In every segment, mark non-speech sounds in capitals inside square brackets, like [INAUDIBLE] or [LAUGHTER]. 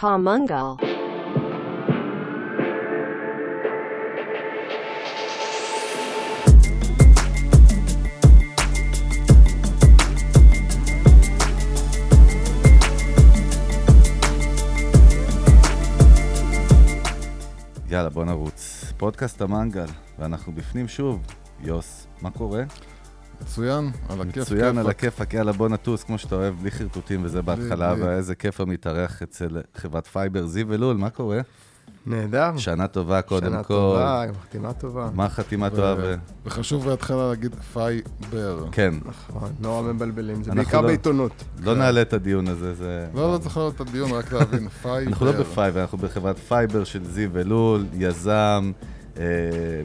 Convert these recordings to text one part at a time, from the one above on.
Pamungal. יאללה, בוא נרוץ. פודקאסט המנגל, ואנחנו בפנים שוב. יוס, מה קורה? מצוין, על הכיף. מצוין, על כיפאק. הכיפאק, יאללה, בוא נטוס כמו שאתה אוהב, בלי חרטוטים וזה בהתחלה. ואיזה כיף המתארח אצל חברת Fyber, זיו אלול, מה קורה? נהדר. שנה טובה קודם שנה כל. טובה, גם חתימה טובה. מה החתימה ו- טובה? ו- וחשוב בהתחלה להגיד Fyber. כן, נכון, נורא מבלבלים, זה בעיקר לא- בעיתונות. לא נעלה את הדיון הזה, זה... לא, לא צריך לעלות את הדיון, רק להבין, Fyber. [LAUGHS] אנחנו לא בפייבר, אנחנו בחברת Fyber של זיו אלול, יזם,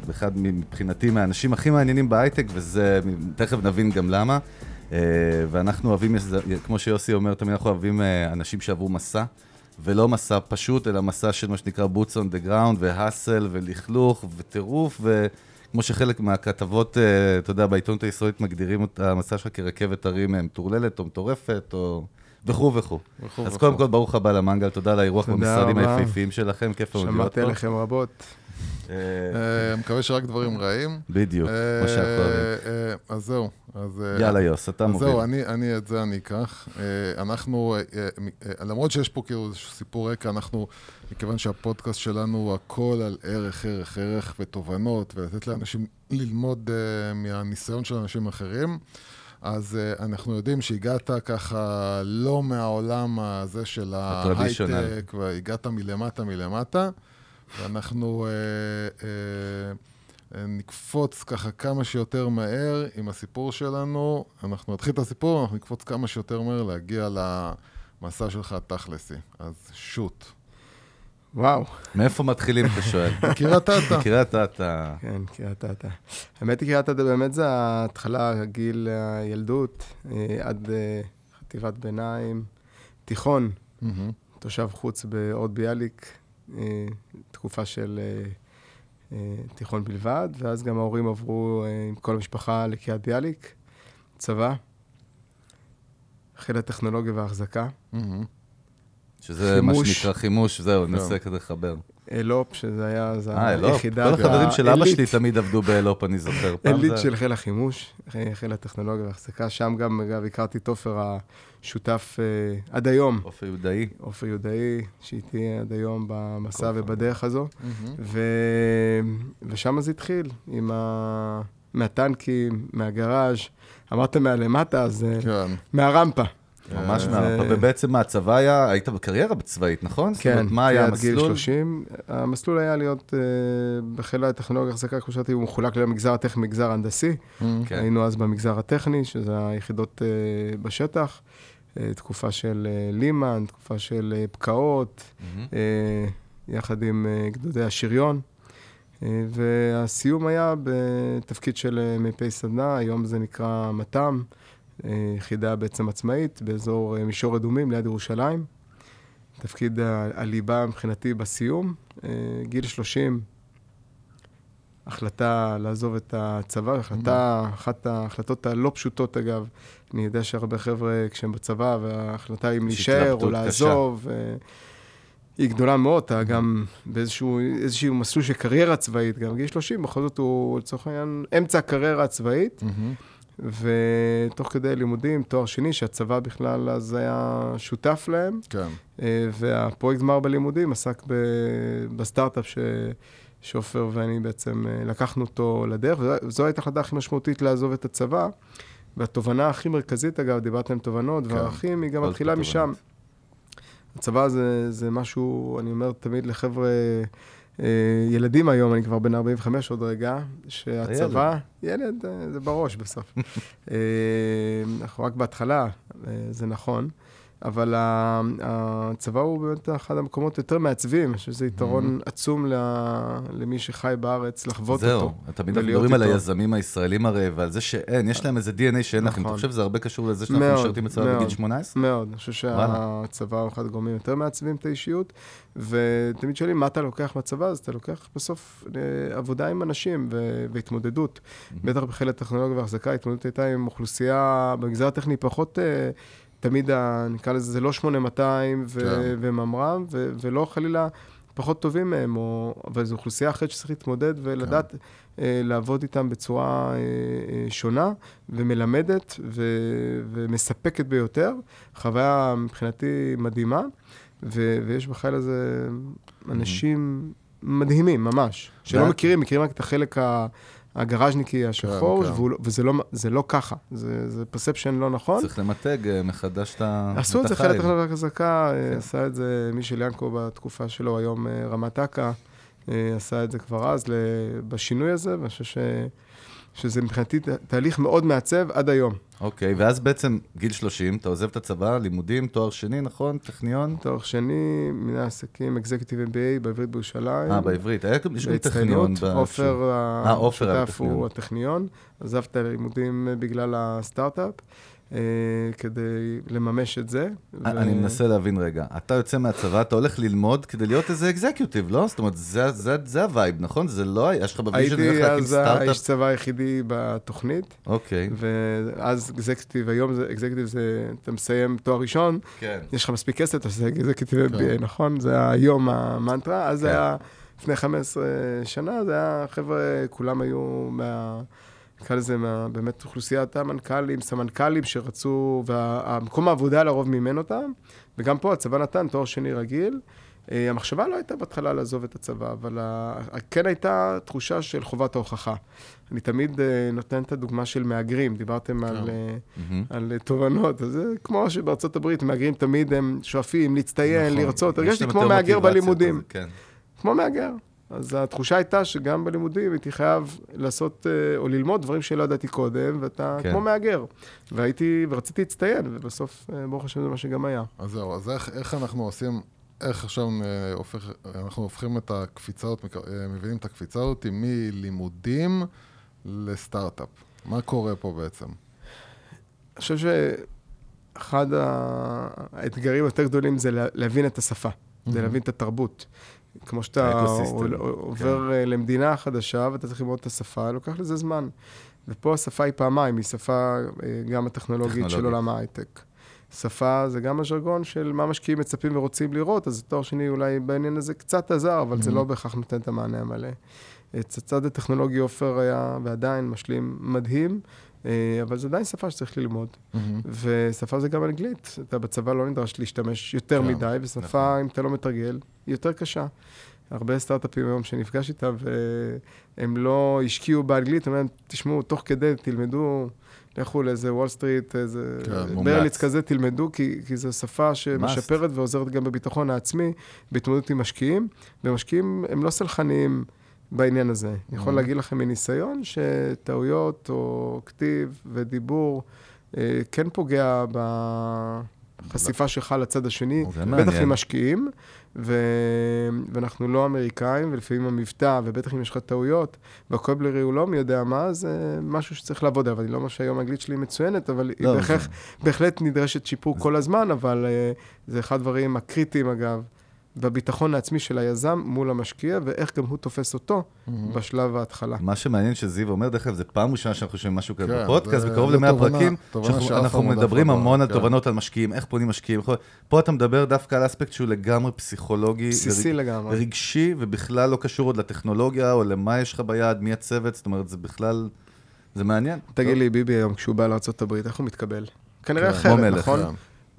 אחד מבחינתי מהאנשים הכי מעניינים בהייטק, וזה, תכף נבין גם למה. אה, ואנחנו אוהבים, כמו שיוסי אומר תמיד, אנחנו אוהבים אה, אנשים שעברו מסע, ולא מסע פשוט, אלא מסע של מה שנקרא boots on the ground, והאסל, ולכלוך, וטירוף, וכמו שחלק מהכתבות, אה, אתה יודע, בעיתונות הישראלית מגדירים את המסע שלך כרכבת הרים אה, מטורללת, או מטורפת, או... וכו' וכו'. אז. קודם כל, ברוך הבא למנגל, תודה על האירוח במשרדים. היפהפיים שלכם, כיף מאוד להיות שמעתי פה. עליכם רבות. אה, אה, מקווה שרק דברים רעים. בדיוק, אה, כמו. אה, אז זהו. אז, יאללה, יוס, אתה מוביל. זהו, אני, את זה אני אקח. אנחנו, למרות שיש פה כאילו איזשהו סיפור רקע, אנחנו, מכיוון שהפודקאסט שלנו הוא הכל על ערך, ערך, ערך ותובנות, ולתת לאנשים ללמוד מהניסיון של אנשים אחרים. אז uh, אנחנו יודעים שהגעת ככה לא מהעולם הזה של. ההייטק, והגעת מלמטה מלמטה, ואנחנו uh, uh, נקפוץ ככה כמה שיותר מהר עם הסיפור שלנו. אנחנו נתחיל את הסיפור, אנחנו נקפוץ כמה שיותר מהר להגיע למסע שלך התכלסי. אז שוט. וואו, מאיפה מתחילים, אתה שואל? [LAUGHS] קריית אתא. קריית אתא. כן, קריית אתא. האמת היא, קריית אתא באמת זה ההתחלה, גיל הילדות, אה, עד אה, חטיבת ביניים, תיכון. תושב חוץ בהוד ביאליק, אה, תקופה של אה, אה, תיכון בלבד, ואז גם ההורים עברו אה, עם כל המשפחה לקריית ביאליק, צבא, חיל הטכנולוגיה וההחזקה. שזה מה חימוש. שנקרא חימוש, זהו. ננסה כזה לחבר. אלופ, שזה היה זה אה. היחידה, כל החברים של אבא שלי תמיד עבדו באלופ, אני זוכר. זה- של חיל החימוש, חיל הטכנולוגיה וההחזקה, שם גם, אגב, הכרתי את עופר השותף אה, עד היום, עופר יהודאי. עופר יהודאי, שאיתי עד היום במסע. ובדרך הזו. ושם זה התחיל, עם ה... מהטנקים, מהגראז', אמרת מהלמטה, אז אה, כן. מהרמפה. ממש זה- מהרמפה, ובעצם מה, הצבא היה, היית בקריירה בצבאית, נכון? זאת כן, אומרת, מה היה עד גיל המסלול? 30. המסלול היה להיות אה, בחיל הטכנולוגיה והחזקה, כמו שאמרתי, הוא מחולק למגזר הטכני, מגזר הנדסי. כן. היינו אז במגזר הטכני, שזה היחידות אה, בשטח, אה, תקופה של אה, לימן, תקופה של אה, פקעות. אה, יחד עם אה, גדודי השריון. אה, והסיום היה בתפקיד של אה, מ"פ סדנה, היום זה נקרא מת"ם, אה, יחידה בעצם עצמאית, באזור אה, מישור אדומים, ליד ירושלים. תפקיד הליבה מבחינתי בסיום. אה, גיל 30, החלטה לעזוב את הצבא, החלטה, אחת ההחלטות הלא פשוטות אגב. אני יודע שהרבה חבר'ה כשהם בצבא, וההחלטה אם יש להישאר או לעזוב, אה, היא גדולה מאוד, אתה גם באיזשהו איזשהו מסלול של קריירה צבאית, גם גיל 30, בכל זאת הוא לצורך העניין אמצע הקריירה הצבאית, מהמם. ותוך כדי לימודים, תואר שני, שהצבא בכלל אז היה שותף להם, כן. אה, והפרויקט גמר בלימודים עסק ב, בסטארט-אפ ש, שעופר ואני בעצם אה, לקחנו אותו לדרך, וזו- הייתה ההחלטה הכי משמעותית לעזוב את הצבא. והתובנה הכי מרכזית, אגב, דיברתם תובנות כן, וערכים, היא גם מתחילה. משם. הצבא זה, זה משהו, אני אומר תמיד לחבר'ה, ילדים היום, אני כבר בן 45 עוד רגע, שהצבא, ילד, אה, זה בראש בסוף. [LAUGHS] אה, אנחנו רק בהתחלה, אה, זה נכון, אבל ה- הצבא הוא באמת אחד המקומות יותר מעצבים, שזה יתרון עצום ל- למי שחי בארץ, לחוות זהו, אותו. תמיד ולהיות מדברים על. היזמים הישראלים הרי, ועל זה שאין, יש להם איזה DNA שאין לכם. אתה נכון. חושב שזה הרבה קשור לזה שאנחנו מאוד, משרתים בצבא. בגיל 18? מאוד, אני חושב שהצבא הוא אחד הגורמים יותר מעצבים את האישיות, ותמיד שואלים מה אתה לוקח מהצבא, אז אתה לוקח בסוף אה, עבודה עם אנשים והתמודדות. בטח בחיל הטכנולוגיה והחזקה, ההתמודדות הייתה עם אוכלוסייה במגזר הטכני פחות, אה, תמיד, ה, נקרא לזה, זה לא 8200 ו- כן. וממר"ם, ו- ולא חלילה פחות טובים מהם, או, אבל זו אוכלוסייה אחרת שצריך להתמודד ולדעת כן. אה, לעבוד איתם בצורה אה, אה, שונה ומלמדת ו- ומספקת ביותר. חוויה מבחינתי מדהימה, ו- ויש בחיל הזה אנשים מדהימים, ממש, שלא מכירים, מכירים רק את החלק ה... הגראז'ניקי השחור, כן. לא- וזה לא, זה לא ככה, זה, זה פרספשן לא נכון. צריך למתג אה, מחדש את ה- עשו את זה. חלק חלק חזקה, אה, כן. עשה את זה מישל ינקו בתקופה שלו, היום אה, רמת אכ"א, עשה את זה כבר אז בשינוי הזה, ואני חושב ש... שזה מבחינתי תהליך מאוד מעצב עד היום. אוקיי, ואז בעצם גיל 30, אתה עוזב את הצבא, לימודים, תואר שני, נכון? טכניון? תואר שני, מנהל עסקים, executive MBA בעברית בירושלים. אה, בעברית. היה גם- גם טכניון. עופר, אה, עופר השותף הוא. הטכניון, עזב את הלימודים בגלל הסטארט-אפ, כדי לממש את זה. אני מנסה להבין רגע. אתה יוצא מהצבא, אתה הולך ללמוד כדי להיות איזה executive, לא? זאת אומרת, זה- זה- זה ה vibe, נכון? זה לא היה, יש לך ב vision, הולך הייתי להקים אז האיש סטארט-אפ? צבא היחידי בתוכנית, אוקיי. ואז אקזקטיב, היום זה אקזקטיב זה, אתה מסיים תואר ראשון, כן. יש לך מספיק כסף, אתה עושה אקזקטיב כן. MBA, נכון? זה היום המנטרה, אז זה כן. היה לפני 15 שנה, זה היה, חבר'ה, כולם היו מה... נקרא לזה, מה, באמת אוכלוסיית המנכ"לים, סמנכ"לים שרצו, והמקום העבודה לרוב מימן אותם, וגם פה הצבא נתן תואר שני רגיל. אה, המחשבה לא הייתה בהתחלה לעזוב את הצבא, אבל כן הייתה תחושה של חובת ההוכחה. אני תמיד אה, נותן את הדוגמה של מהגרים, דיברתם על, אה, מהמם. על אה, תובנות, אז זה כמו שבארצות הברית מהגרים תמיד הם שואפים להצטיין, נכון. לרצות, הרגשתי כמו מהגר בלימודים, כן. כמו מהגר. אז התחושה הייתה שגם בלימודים הייתי חייב לעשות אה, או ללמוד דברים שלא ידעתי קודם, ואתה כן. כמו מהגר. והייתי, ורציתי להצטיין, ובסוף, אה, ברוך השם, זה מה שגם היה. אז זהו, אז איך, איך אנחנו עושים, איך עכשיו אה, הופך, אנחנו הופכים את הקפיצה הזאת, מבינים את הקפיצה הזאת מלימודים לסטארט-אפ. מה קורה פה בעצם? אני חושב שאחד האתגרים היותר גדולים זה לה- להבין את השפה, זה להבין את התרבות. כמו שאתה האקוסיסטם, עובר אה, למדינה חדשה ואתה צריך ללמוד את השפה, לוקח לזה זמן. ופה השפה היא פעמיים, היא שפה אה, גם הטכנולוגית של. עולם ההייטק. שפה זה גם הז'רגון של מה משקיעים מצפים ורוצים לראות, אז תואר שני אולי בעניין הזה קצת עזר, אבל זה Mhm. לא בהכרח נותן את המענה המלא. את הצד הטכנולוגי עופר היה ועדיין משלים מדהים, אבל זו עדיין שפה שצריך ללמוד. ושפה זה גם אנגלית. אתה בצבא לא נדרש להשתמש יותר כן, מדי, ושפה, נכון. אם אתה לא מתרגל, היא יותר קשה. הרבה סטארט-אפים היום שנפגש איתם, והם לא השקיעו באנגלית, אומרים, תשמעו, תוך כדי תלמדו, לכו לאיזה וול סטריט, איזה כן. ברליץ כזה, תלמדו, כי, כי זו שפה שמשפרת ועוזרת גם בביטחון העצמי, בהתמודדות עם משקיעים, ומשקיעים הם לא סלחניים בעניין הזה. אני יכול Mhm. להגיד לכם מניסיון שטעויות או כתיב ודיבור אה, כן פוגע בחשיפה שלך לצד השני, בטח. עם משקיעים, ו... ואנחנו לא אמריקאים, ולפעמים המבטא, ובטח אם יש לך טעויות, והקובלרי הוא לא מי יודע מה, זה משהו שצריך לעבוד עליו. אני לא אומר שהיום האנגלית שלי מצוינת, אבל היא לא, בהכרח, זה- בהחלט נדרשת שיפור כל הזמן, אבל אה, זה אחד הדברים הקריטיים, אגב, בביטחון העצמי של היזם מול המשקיע, ואיך גם הוא תופס אותו בשלב ההתחלה. מה שמעניין שזיו אומר, דרך אגב, זה פעם ראשונה שאנחנו שומעים משהו כזה כן, בפודקאסט, בקרוב זה ל-100 תובנה- פרקים, שאנחנו- עוד מדברים לא- המון על כן. תובנות על משקיעים, איך פונים משקיעים. פה אתה מדבר דווקא על אספקט שהוא לגמרי פסיכולוגי, בסיסי לגמרי. רגשי, ובכלל לא קשור עוד לטכנולוגיה, או למה יש לך ביד, מי הצוות, זאת אומרת, זה בכלל, זה מעניין. תגיד לי, ביבי היום, כשהוא בא לארה"ב, איך הוא מתקבל? כנראה כן, אחרת, נכון?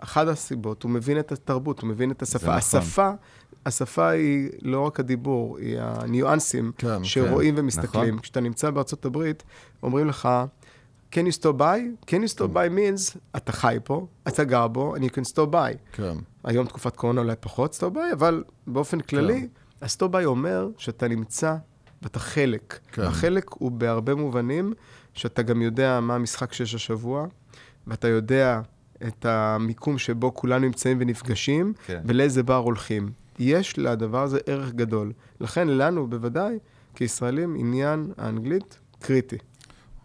כן. אחת הסיבות, הוא מבין את התרבות, הוא מבין את השפה. נכון. השפה, השפה היא לא רק הדיבור, היא הניואנסים כן, שרואים ומסתכלים. נכון. כשאתה נמצא בארצות הברית, אומרים לך, can you stop by? can you stop by means, אתה חי פה, אתה גר בו, and you can stop by. כן. היום תקופת קורונה אולי פחות stop by, אבל באופן כללי, ה-stop by אומר שאתה נמצא ואתה חלק. כן. החלק הוא בהרבה מובנים, שאתה גם יודע מה המשחק שיש השבוע, ואתה יודע את המיקום שבו כולנו נמצאים ונפגשים, כן. ולאיזה בר הולכים. יש לדבר הזה ערך גדול. לכן לנו, בוודאי, כישראלים, עניין האנגלית קריטי.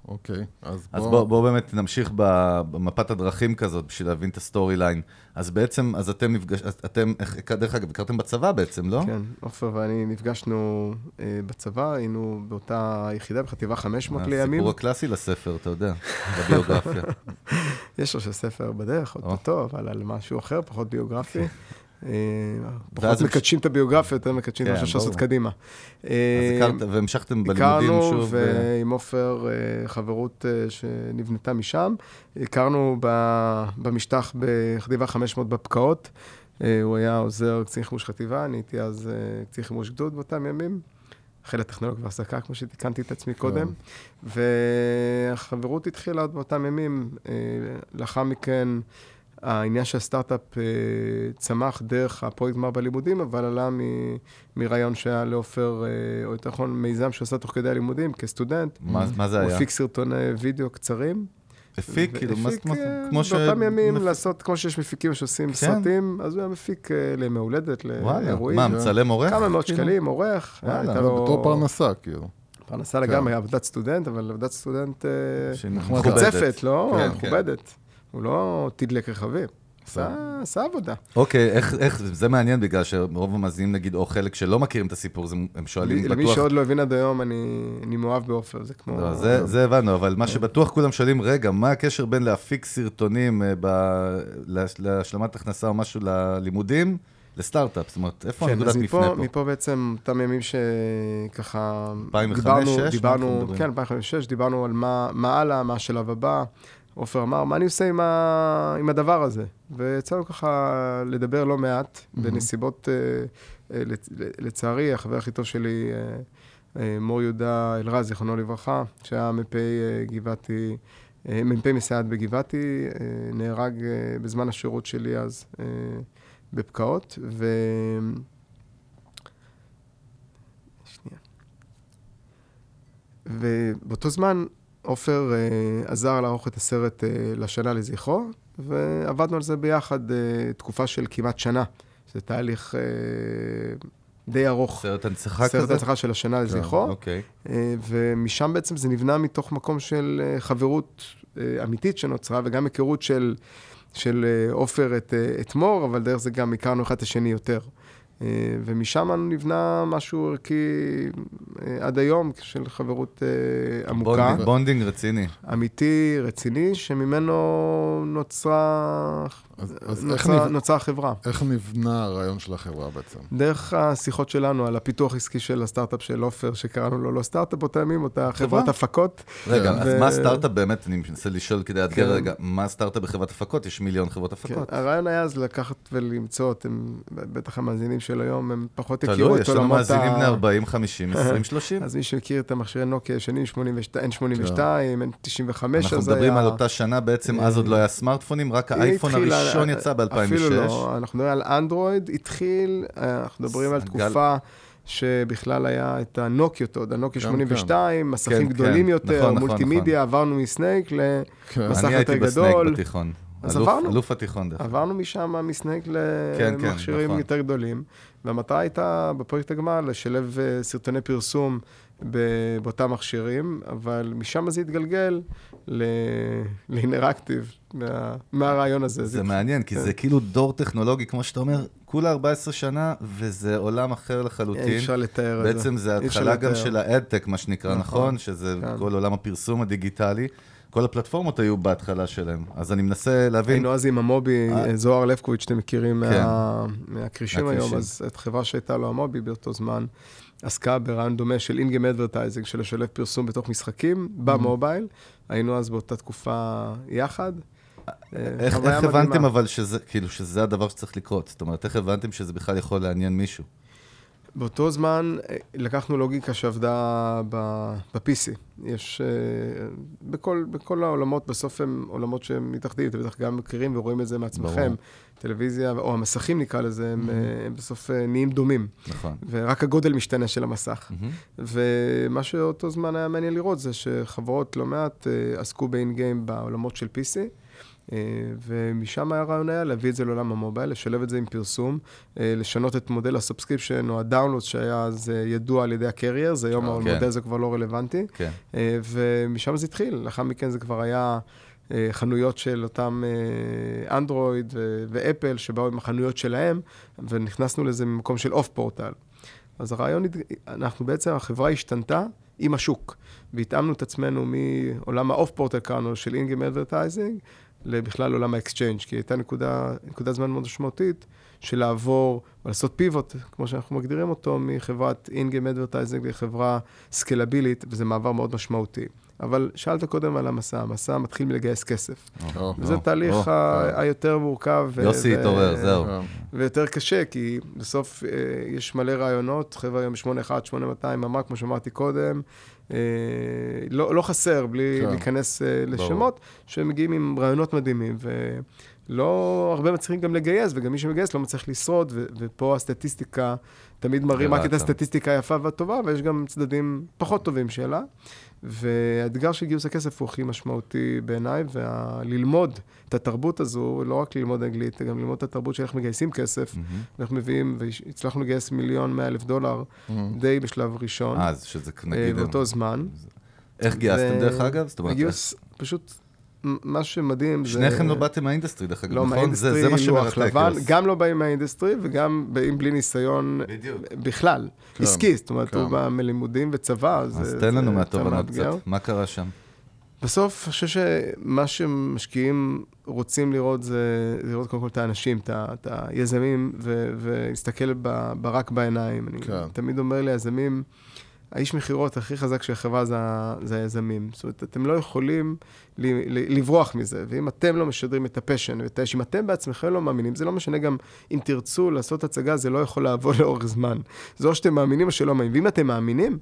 אוקיי, אז אז בוא... בואו בוא באמת נמשיך במפת הדרכים כזאת בשביל להבין את ה story line. אז בעצם, אז אתם נפגש... אז אתם, איך- דרך אגב, הכרתם בצבא בעצם, לא? כן, עופר ואני נפגשנו אה, בצבא, היינו באותה יחידה, בחטיבה 500 לימים. הסיפור הקלאסי לספר, אתה יודע, בביוגרפיה. [LAUGHS] יש לו ספר בדרך, או. אוטוטו, אבל על משהו אחר, פחות ביוגרפי. אה, פחות מקדשים את הביוגרפיה, יותר מקדשים את כן, מה שאפשר לעשות. קדימה. אז אה, הכרת, והמשכתם בלימודים הכרנו, שוב. ו- ועם עופר אה, חברות אה, שנבנתה משם. הכרנו במשטח בחטיבה 500 בפקעות. הוא היה עוזר קצין חימוש חטיבה, אני הייתי אז קצין חימוש גדוד באותם ימים. חיל הטכנולוגיה והעסקה, כמו שתיקנתי את עצמי קודם. והחברות התחילה עוד באותם ימים. אה, לאחר מכן, העניין של הסטארט-אפ אה, צמח דרך הפרויקט גמר בלימודים, אבל עלה מ- מרעיון שהיה לעופר, אה, או יותר נכון, מיזם שעשה תוך כדי הלימודים כסטודנט. מה מה זה הוא היה? הפיק סרטוני וידאו קצרים. הפיק, כאילו, מה והפיק, מה- אה, כמו ש... באותם ימים לעשות, כמו שיש מפיקים שעושים כן. סרטים, אז הוא היה מפיק אה, לימי הולדת, וואלה, לאירועים. מה, מצלם עורך? כמה מאות כאילו? שקלים, עורך. וואלה, הייתה זה לו- בתור פרנסה, כאילו. פרנסה לגמרי, עבודת סטודנט, אבל עבודת סטודנט אה. מוצפת, לא כן, כן. מכובדת. הוא לא תדלק רכבים, עשה עבודה. אוקיי, איך, זה מעניין בגלל שרוב המאזינים, נגיד, או חלק שלא מכירים את הסיפור, הם שואלים למי בטוח... שעוד לא הבין עד היום, אני מאוהב בעופר, זה כמו... לא, זה, הבנו, אבל מה שבטוח כולם שואלים, רגע, מה הקשר בין להפיק סרטונים אה, להשלמת הכנסה או משהו ללימודים לסטארט-אפ? זאת אומרת, איפה כן, הנקודת מפנה פה? מפה בעצם אותם ימים שככה... 2005, דיברנו, 2006, מה דיברנו, אנחנו מדברים? כן, 2005 דיברנו על מה, מה הלאה, מה השלב הבא. עופר אמר, מה אני עושה עם, ה, עם הדבר הזה? ויצאנו ככה לדבר לא מעט, בנסיבות, אה, אה, לצ, לצערי, החבר הכי טוב שלי, אה, אה, מור יהודה אלרז, זיכרונו לברכה, שהיה מ"פ אה, גבעתי, אה, מ"פ מסייעת בגבעתי, אה, נהרג אה, בזמן השירות שלי אז אה, בפקעות, ו... שנייה. ובאותו זמן עופר אה, עזר לערוך את הסרט אה, לשנה לזכרו, ועבדנו על זה ביחד אה, תקופה של כמעט שנה. זה תהליך אה, די ארוך. סרט הנצחה כזה? סרט הנצחה של השנה לזכרו. אוקיי. אה, ומשם בעצם זה נבנה מתוך מקום של אה, חברות אה, אמיתית שנוצרה, וגם היכרות של, של אה, עופר את, אה, את מור, אבל דרך זה גם הכרנו אחד את השני יותר. אה, ומשם נבנה משהו ערכי אה, עד היום, של חברות אה, עמוקה, bonding, bonding רציני. אמיתי, רציני, שממנו נוצרה, אז, אז איך, נוצרה, נבנ... נוצרה חברה. איך נבנה הרעיון של החברה בעצם? דרך השיחות שלנו על הפיתוח עסקי של הסטארט-אפ של עופר, שקראנו לו לא סטארט-אפ באותם ימים, אותה חברת הפקות. רגע, ו- אז מה הסטארט-אפ באמת? אני מנסה לשאול כדי לאתגר כן. רגע, מה הסטארט-אפ בחברת הפקות? יש מיליון חברות כן, הפקות. הרעיון היה אז לקחת ולמצוא, אתם, בטח המאזינים של היום, הם פחות הכירו תלוי, את יש לנו עולמות מאזינים בני ה... 40, 50, 20, 30. אז מי שמכיר את המכשירי נוקיה הישנים, 82, N82, N95, אנחנו אז מדברים היה- על אותה שנה בעצם, אז עוד לא היה סמארטפונים, רק האייפון הראשון יצא ב-2006. אפילו לא, אנחנו מדברים על אנדרואיד, התחיל, אה, אנחנו מדברים על תקופה שבכלל היה את הנוקיות עוד, הנוקיה גם 82, מסכים כן, גדולים כן, יותר, נכון, נכון, מולטימדיה, עברנו מסנייק. כן. מסך אני הייתי יותר בסנייק גדול. בתיכון. אז אלוף- עברנו. אלוף התיכון דרך אגב. עברנו משם מסנייק כן, כן, למכשירים נכון. יותר גדולים, והמטרה הייתה בפרויקט הגמר לשלב אה, סרטוני פרסום באותם מכשירים, אבל משם זה התגלגל ל- לאינראקטיב מה- מהרעיון הזה. זה מעניין, כי זה כאילו דור טכנולוגי, כמו שאתה אומר, כולה 14 שנה, וזה עולם אחר אי לחלוטין. אפשר לתאר את זה. בעצם זה אי התחלה גם. של האדטק, מה שנקרא, נכון, נכון? שזה כן. כל עולם הפרסום הדיגיטלי. כל הפלטפורמות היו בהתחלה שלהם. אז אני מנסה להבין, היינו אז עם המובי, אה. זוהר לבקוביץ', שאתם מכירים כן. מה- מהכרישים היום, מהכרישים. אז את חברה שהייתה לו המובי באותו זמן, עסקה ברעיון דומה של אינגם אדברטייזינג, של לשלב פרסום בתוך משחקים. במובייל. היינו אז באותה תקופה יחד. אה, איך. הבנתם אבל שזה, כאילו, שזה הדבר שצריך לקרות? זאת אומרת, איך הבנתם שזה בכלל יכול לעניין מישהו? באותו זמן אה, לקחנו לוגיקה שעבדה ב-PC. יש, אה, בכל, בכל העולמות, בסוף הם עולמות שהם מתאחדים, אתם בטח גם מכירים ורואים את זה מעצמכם. ברור. טלוויזיה, או המסכים נקרא לזה, הם, אה, הם בסוף נהיים דומים. נכון. ורק הגודל משתנה של המסך. מהמם. ומה שאותו זמן היה מעניין לראות זה שחברות לא מעט עסקו ב in-game בעולמות של PC, ומשם הרעיון היה להביא את זה לעולם המובייל, לשלב את זה עם פרסום, לשנות את מודל ה subscription או ה download שהיה אז ידוע על ידי ה carriers, היום כן. המודל הזה כבר לא רלוונטי. כן. ומשם זה התחיל, לאחר מכן זה כבר היה... חנויות של אותם אנדרואיד ואפל, שבאו עם החנויות שלהם, ונכנסנו לזה ממקום של off portal. אז הרעיון, אנחנו בעצם, החברה השתנתה עם השוק, והתאמנו את עצמנו מעולם ה off portal קראנו של in-game advertising, לבכלל עולם ה exchange, כי הייתה נקודה, נקודה זמן מאוד משמעותית של לעבור ולעשות pivot, כמו שאנחנו מגדירים אותו, מחברת in-game advertising לחברה סקלבילית, וזה מעבר מאוד משמעותי. אבל שאלת קודם על המסע, המסע מתחיל מלגייס כסף. וזה תהליך היותר מורכב. יוסי התעורר, זהו. ויותר קשה, כי בסוף אה, יש מלא רעיונות, חבר'ה היום 81, 8200, ממ"ק, כמו שאמרתי קודם, אה, לא, לא חסר, בלי כן. להיכנס אה, לשמות, שמגיעים עם רעיונות מדהימים. לא הרבה מצליחים גם לגייס, וגם מי שמגייס לא מצליח לשרוד, ו- ופה הסטטיסטיקה, תמיד מראים רק את הסטטיסטיקה היפה והטובה, ויש גם צדדים פחות טובים שלה. והאתגר של גיוס הכסף הוא הכי משמעותי בעיניי, וללמוד את התרבות הזו, לא רק ללמוד אנגלית, גם ללמוד את התרבות של איך מגייסים כסף, mm-hmm. ואיך מביאים, והצלחנו לגייס מיליון מאה אלף דולר mm-hmm. די בשלב ראשון. אז שזה נגיד... אה, באותו זמן. איך גייסתם ו... דרך אגב? זאת אומרת... גיוס, פשוט מה שמדהים זה... שניכם לא באתם מהאינדסטרי, דרך אגב, לא נכון? זה, זה מה שמרתק. גם לא באים מהאינדסטרי וגם באים בלי ניסיון בדיוק. בכלל, כן, עסקי, זאת אומרת, כן. הוא בא מלימודים וצבא, אז זה תן לנו מהתובנות קצת, מה קרה שם? בסוף, אני חושב שמה שמשקיעים רוצים לראות זה לראות קודם כל את האנשים, את היזמים, ולהסתכל ברק בעיניים. כן. אני תמיד אומר ליזמים, האיש מכירות הכי חזק של החברה זה, זה היזמים. זאת אומרת, אתם לא יכולים לברוח מזה, ואם אתם לא משדרים את הפשן ואת האש, אם אתם בעצמכם לא מאמינים, זה לא משנה גם אם תרצו לעשות הצגה, זה לא יכול לעבוד [LAUGHS] לאורך זמן. זה או שאתם מאמינים או שלא מאמינים. ואם אתם מאמינים,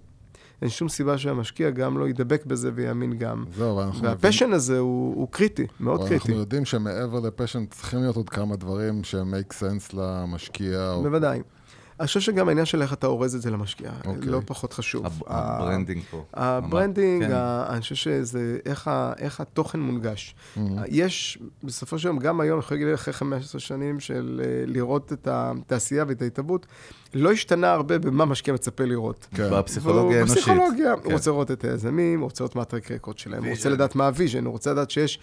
אין שום סיבה שהמשקיע גם לא ידבק בזה ויאמין גם. זהו, אנחנו... וה passion מבין... הזה הוא, הוא קריטי, מאוד קריטי. אנחנו יודעים שמעבר ל passion צריכים להיות עוד כמה דברים make sense למשקיע. בוודאי. או... אני חושב שגם העניין של איך אתה אורז את זה למשקיע, okay. אוקיי. לא פחות חשוב. ה branding פה. ה branding, כן. אני חושב שזה איך, איך התוכן מונגש. Mm-hmm. יש, בסופו של יום, גם היום, יכול להגיד אחרי 15 שנים של אה, לראות את התעשייה ואת ההתהוות, לא השתנה הרבה במה משקיע מצפה לראות. כן. בפסיכולוגיה האנושית. בפסיכולוגיה, כן. הוא רוצה לראות את היזמים, הוא רוצה לראות מה ה track record שלהם, הוא רוצה לדעת מה ה vision, הוא רוצה לדעת שיש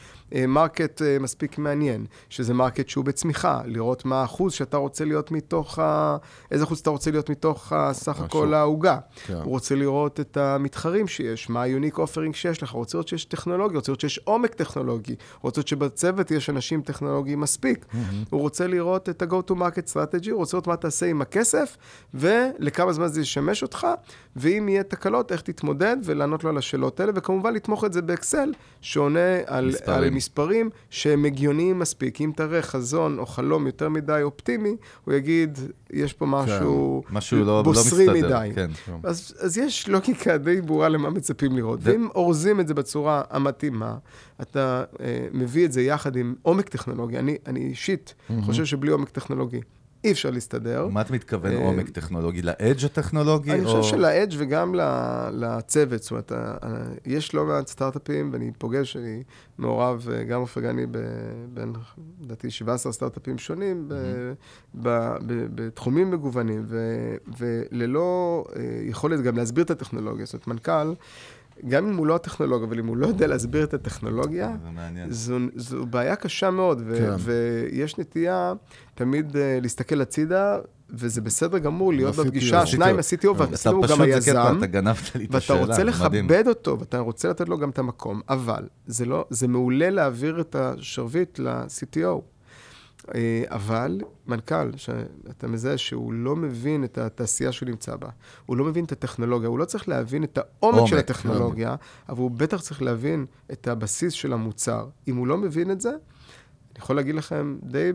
market uh, uh, מספיק מעניין, שזה market שהוא בצמיחה, לראות מה האחוז שאתה רוצה להיות מתוך ה... איזה אחוז אתה רוצה להיות מתוך סך הכל העוגה. כן. הוא רוצה לראות את המתחרים שיש, מה ה-unique offering שיש לך, הוא רוצה לראות שיש טכנולוגיה, הוא רוצה לראות שיש עומק טכנולוגי, הוא רוצה לראות שבצוות יש אנשים טכנולוגיים מספיק, mm-hmm. הוא רוצה לראות את ה-go to market strategy, הוא רוצה לראות מה תעשה עם הכסף, ולכמה זמן זה ישמש אותך, ואם יהיה תקלות, איך תתמודד, ולענות לו על השאלות האלה, וכמובן לתמוך את זה באקסל, שעונה על מספרים, על מספרים שהם הגיוניים מספיק. אם תראה חזון או חלום יותר מדי אופטימי, הוא יגיד, יש פה משהו, כן, משהו לא, לא בוסרי לא מסתדר, מדי. כן. אז, אז יש לוגיקה די ברורה למה מצפים לראות. ו... ואם אורזים את זה בצורה המתאימה, אתה אה, מביא את זה יחד עם עומק טכנולוגי. אני, אני אישית mm-hmm. חושב שבלי עומק טכנולוגי אי אפשר להסתדר. מה אתה מתכוון אה, עומק טכנולוגי? לאדג' הטכנולוגי? אני חושב שלאדג' וגם לצוות. זאת אומרת, יש לא מעט סטארט-אפים, ואני פוגש, אני מעורב, אה, גם עופר גני, בין, לדעתי, 17 סטארט-אפים שונים, בתחומים מגוונים, וללא אה, יכולת גם להסביר את הטכנולוגיה. זאת אומרת, מנכ"ל... גם אם הוא לא הטכנולוגיה, אבל אם הוא לא יודע להסביר את הטכנולוגיה, זו, זו בעיה קשה מאוד, ו- כן. ויש נטייה תמיד uh, להסתכל הצידה, וזה בסדר גמור להיות בפגישה, שניים ה-CTO, ואפילו גם היזם, ואתה רוצה לכבד אותו, ואתה רוצה לתת לו גם את המקום, אבל זה, לא, זה מעולה להעביר את השרביט ל-CTO. אה, אבל מנכ"ל, שאתה מזהה שהוא לא מבין את התעשייה שהוא נמצא בה, הוא לא מבין את הטכנולוגיה, הוא לא צריך להבין את העומק עומק, של הטכנולוגיה, עומק. אבל הוא בטח צריך להבין את הבסיס של המוצר. אם הוא לא מבין את זה, אני יכול להגיד לכם די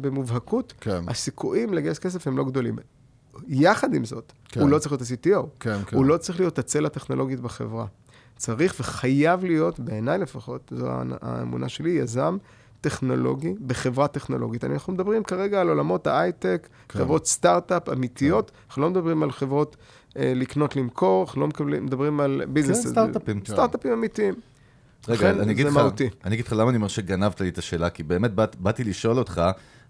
במובהקות, כן. הסיכויים לגייס כסף הם לא גדולים. יחד עם זאת, כן. הוא לא צריך להיות ה-CTO, כן, כן. הוא לא צריך להיות הצל הטכנולוגית בחברה. צריך וחייב להיות, בעיניי לפחות, זו האמונה שלי, יזם טכנולוגי בחברה טכנולוגית. אנחנו מדברים כרגע על עולמות ההייטק, כן. חברות סטארט-אפ אמיתיות, כן. אנחנו לא מדברים על חברות אה, לקנות, למכור, אנחנו לא מדברים על business. כן, סטארט-אפים. סטארט-אפים אמיתיים. רגע, אני אגיד לך. אני אגיד לך למה אני אומר שגנבת לי את השאלה, כי באמת באת, באתי לשאול אותך,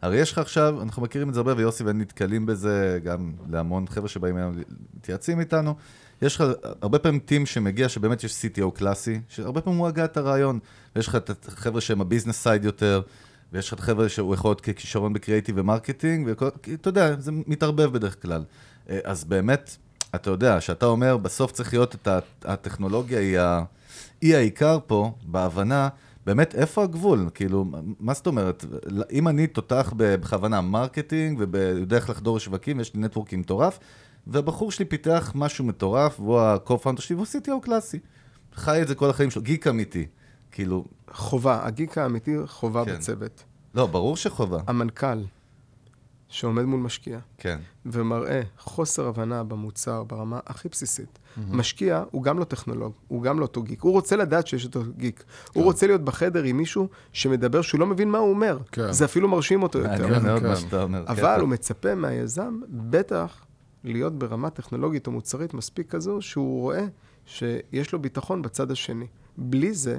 הרי יש לך עכשיו, אנחנו מכירים את זה הרבה, ויוסי ואני נתקלים בזה גם להמון חבר'ה שבאים היום מתייעצים איתנו. יש לך הרבה פעמים team שמגיע, שבאמת יש CTO קלאסי, שהרבה פעמים הוא הגה את הרעיון, ויש לך את החבר'ה שהם ה business side יותר, ויש לך את החבר'ה שהוא יכול להיות ככישרון ב creative ו marketing, וכל, כי אתה יודע, זה מתערבב בדרך כלל. אה, אז באמת, אתה יודע, שאתה אומר, בסוף צריך להיות את הטכנולוגיה, היא, ה, היא העיקר פה, בהבנה, באמת, איפה הגבול? כאילו, מה זאת אומרת? אם אני תותח בכוונה marketing, איך לחדור לשווקים, ויש לי networking מטורף, והבחור שלי פיתח משהו מטורף, והוא ה-co-founder שלי, והוא CTO קלאסי. חי את זה כל החיים שלו, גיק אמיתי. כאילו, חובה, הגיק האמיתי חובה כן. בצוות. לא, ברור שחובה. המנכ"ל שעומד מול משקיע כן. ומראה חוסר הבנה במוצר ברמה הכי בסיסית. משקיע הוא גם לא טכנולוג, הוא גם לא אותו גיק. הוא רוצה לדעת שיש אותו גיק. הוא רוצה להיות בחדר עם מישהו שמדבר שהוא לא מבין מה הוא אומר. כן. זה אפילו מרשים אותו יותר. מעניין מאוד כן. מה שאתה אומר. אבל כן. הוא מצפה מהיזם בטח להיות ברמה טכנולוגית או מוצרית מספיק כזו, שהוא רואה שיש לו ביטחון בצד השני. בלי זה,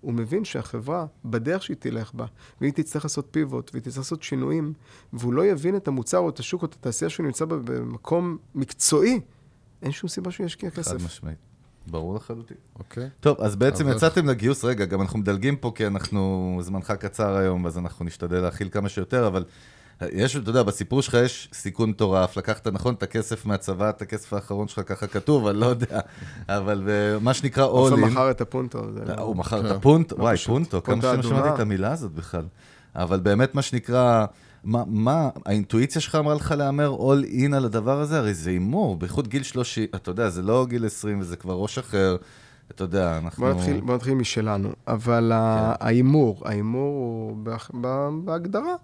הוא מבין שהחברה, בדרך שהיא תלך בה, והיא תצטרך לעשות פיבוט, והיא תצטרך לעשות שינויים, והוא לא יבין את המוצר או את השוק או את התעשייה שהוא נמצא בה במקום מקצועי, אין שום סיבה שהוא ישקיע חד כסף. משמעית. ברור לחלוטין. אוקיי? טוב, אז בעצם אבל- יצאתם לגיוס, רגע, גם אנחנו מדלגים פה כי אנחנו, זמנך קצר היום, אז אנחנו נשתדל להכיל כמה שיותר, אבל יש, אתה יודע, בסיפור שלך יש סיכון מטורף, לקחת, נכון, את הכסף מהצבא, את הכסף האחרון שלך, ככה כתוב, אני לא יודע, אבל אה, מה שנקרא עופר all in. מכר את הפונטו. זה לא- הוא מכר כן. את הפונט, לא וואי. פונטו, כמה שנים שמעתי. את המילה הזאת בכלל. אבל באמת, מה שנקרא, מה, מה, האינטואיציה שלך אמרה לך להמר all in על הדבר הזה? הרי זה הימור, בייחוד גיל 30, אתה יודע, זה לא גיל 20 וזה כבר ראש אחר, אתה יודע, אנחנו... בוא נתחיל, בוא נתחיל משלנו, אבל ה- ההימור, ההימור הוא בהגדרה.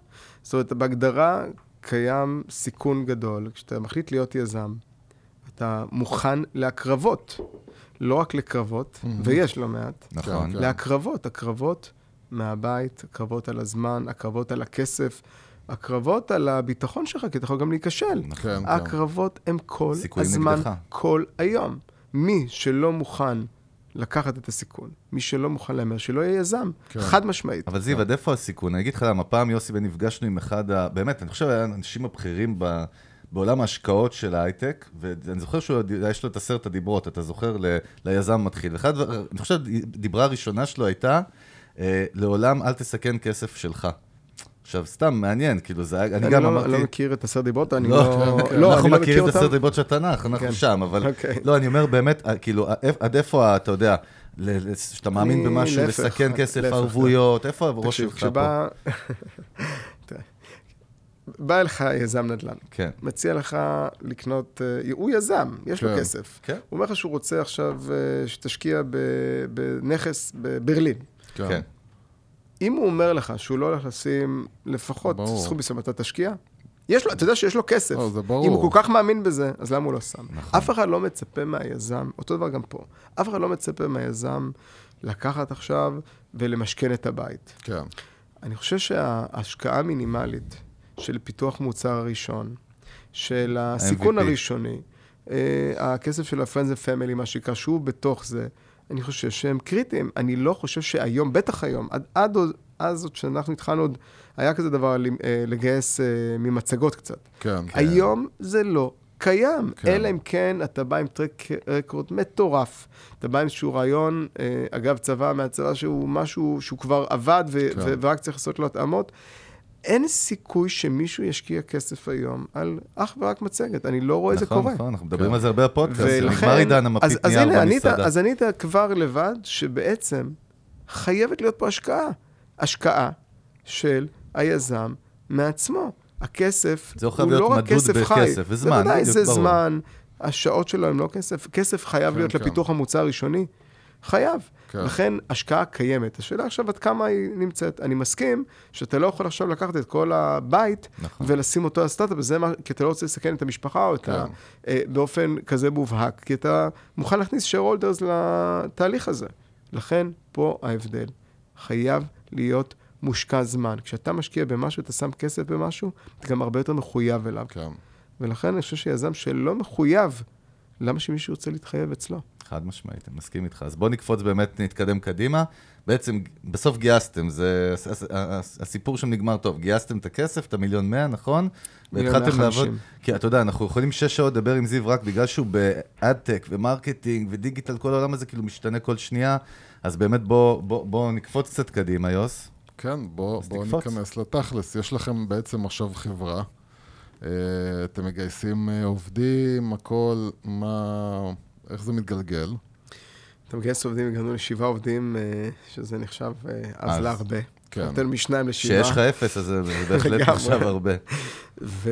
זאת אומרת, בהגדרה קיים סיכון גדול. כשאתה מחליט להיות יזם, אתה מוכן להקרבות, לא רק לקרבות, ויש לא מעט, נכון. כן. להקרבות, הקרבות מהבית, הקרבות על הזמן, הקרבות על הכסף, הקרבות על הביטחון שלך, כי אתה יכול גם להיכשל. כן, כן. הקרבות הם כל הזמן, נגדך. כל היום. מי שלא מוכן לקחת את הסיכון, מי שלא מוכן להמר, שלא יהיה יזם, כן. חד משמעית. אבל זיו, עד איפה הסיכון? אני אגיד לך למה, פעם יוסי ונפגשנו עם אחד ה... באמת, אני חושב, האנשים הבכירים ב... בעולם ההשקעות של ההייטק, ואני זוכר שיש לו את עשרת הדיברות, אתה זוכר, ל... ליזם המתחיל. ואחד, הדבר- אני חושב, דיברה הראשונה שלו הייתה, אה, לעולם אל תסכן כסף שלך. עכשיו, סתם, מעניין, כאילו, זה היה, אני אני גם לא, אמרתי... לא מכיר את עשר דיברות, אני לא, לא... כן. לא, אנחנו אני לא מכיר מכירים את. עשרת דיברות של התנ"ך, אנחנו כן. שם, אבל... אוקיי. לא, אני אומר באמת, אה, כאילו, אה, עד איפה, אתה יודע, שאתה מאמין אני- במשהו, להפך, לסכן כסף, להפך, ערבויות, איפה הראש שלך פה? כשבא... [LAUGHS] תראה, בא אליך יזם נדל"ן, כן, מציע לך לקנות, אה, הוא יזם, יש לו כן. כסף. כן. הוא אומר לך שהוא רוצה עכשיו שתשקיע בנכס בברלין. כן. אם הוא אומר לך שהוא לא הולך לשים לפחות. סכום מסוים, אתה תשקיע? יש לו, אתה יודע שיש לו כסף. לא, זה ברור. אם הוא כל כך מאמין בזה, אז למה הוא לא שם? נכון. אף אחד לא מצפה מהיזם, אותו דבר גם פה, אף אחד לא מצפה מהיזם לקחת עכשיו ולמשכן את הבית. כן. אני חושב שההשקעה המינימלית של פיתוח מוצר הראשון, של הסיכון MVP. הראשוני, אה, הכסף של ה-Friends and Family, מה שנקרא, שהוא בתוך זה, אני חושב שהם קריטיים. אני לא חושב שהיום, בטח היום, עד, עד אז עוד שאנחנו התחלנו עוד, היה כזה דבר אה, לגייס אה, ממצגות קצת. כן. היום זה לא קיים, כן. אלא אם כן אתה בא עם טרק רקורד מטורף. אתה בא עם איזשהו רעיון, אה, אגב, צבא מהצבא שהוא משהו שהוא כבר עבד ו- כן. ו- ורק צריך לעשות לו התאמות. אין סיכוי שמישהו ישקיע כסף היום על אך ורק מצגת, אני לא רואה את זה נכון, קורה. נכון, אנחנו מדברים כן. על זה הרבה בפודקאסט, זה ולכן- נגמר עידן המפית נייר במסעדה. אז ענית כבר לבד, שבעצם חייבת להיות פה השקעה. השקעה של היזם מעצמו. הכסף זה לא הוא להיות לא רק מדוד כסף חי. בכסף, וזמן, בוודאי, זה ברור. זמן, השעות שלו הן לא כסף. כסף חייב כן, להיות כן. לפיתוח המוצר הראשוני. חייב. כן. לכן, השקעה קיימת. השאלה עכשיו עד כמה היא נמצאת. אני מסכים שאתה לא יכול עכשיו לקחת את כל הבית נכון. ולשים אותו על סטארט-אפ, וזה מה, כי אתה לא רוצה לסכן את המשפחה או את ה... אה, באופן כזה מובהק, כי אתה מוכן להכניס shareholders לתהליך הזה. לכן, פה ההבדל. חייב להיות מושקע זמן. כשאתה משקיע במשהו, אתה שם כסף במשהו, אתה גם הרבה יותר מחויב אליו. כן. ולכן אני חושב שיזם שלא מחויב, למה שמישהו ירצה להתחייב אצלו? חד משמעית, אני מסכים איתך. אז בוא נקפוץ באמת, נתקדם קדימה. בעצם, בסוף גייסתם, זה הסיפור שם נגמר טוב. גייסתם את הכסף, את המיליון מאה, נכון? והתחלתם לעבוד. כי אתה יודע, אנחנו יכולים שש שעות לדבר עם זיו רק בגלל שהוא באד-tech ו marketing ודיגיטל, כל העולם הזה כאילו משתנה כל שנייה. אז באמת בוא, בוא, בוא נקפוץ קצת קדימה, יוס. כן, בוא, בוא ניכנס לתכלס. יש לכם בעצם עכשיו חברה. אה, אתם מגייסים אה, עובדים, הכל, מה... איך זה מתגלגל? אתה מגייס עובדים, הגענו לשבעה עובדים, אה, שזה נחשב אז להרבה. כן. נותן משניים לשבעה. כשיש לך אפס, אז זה [LAUGHS] בהחלט נחשב הרבה. ו...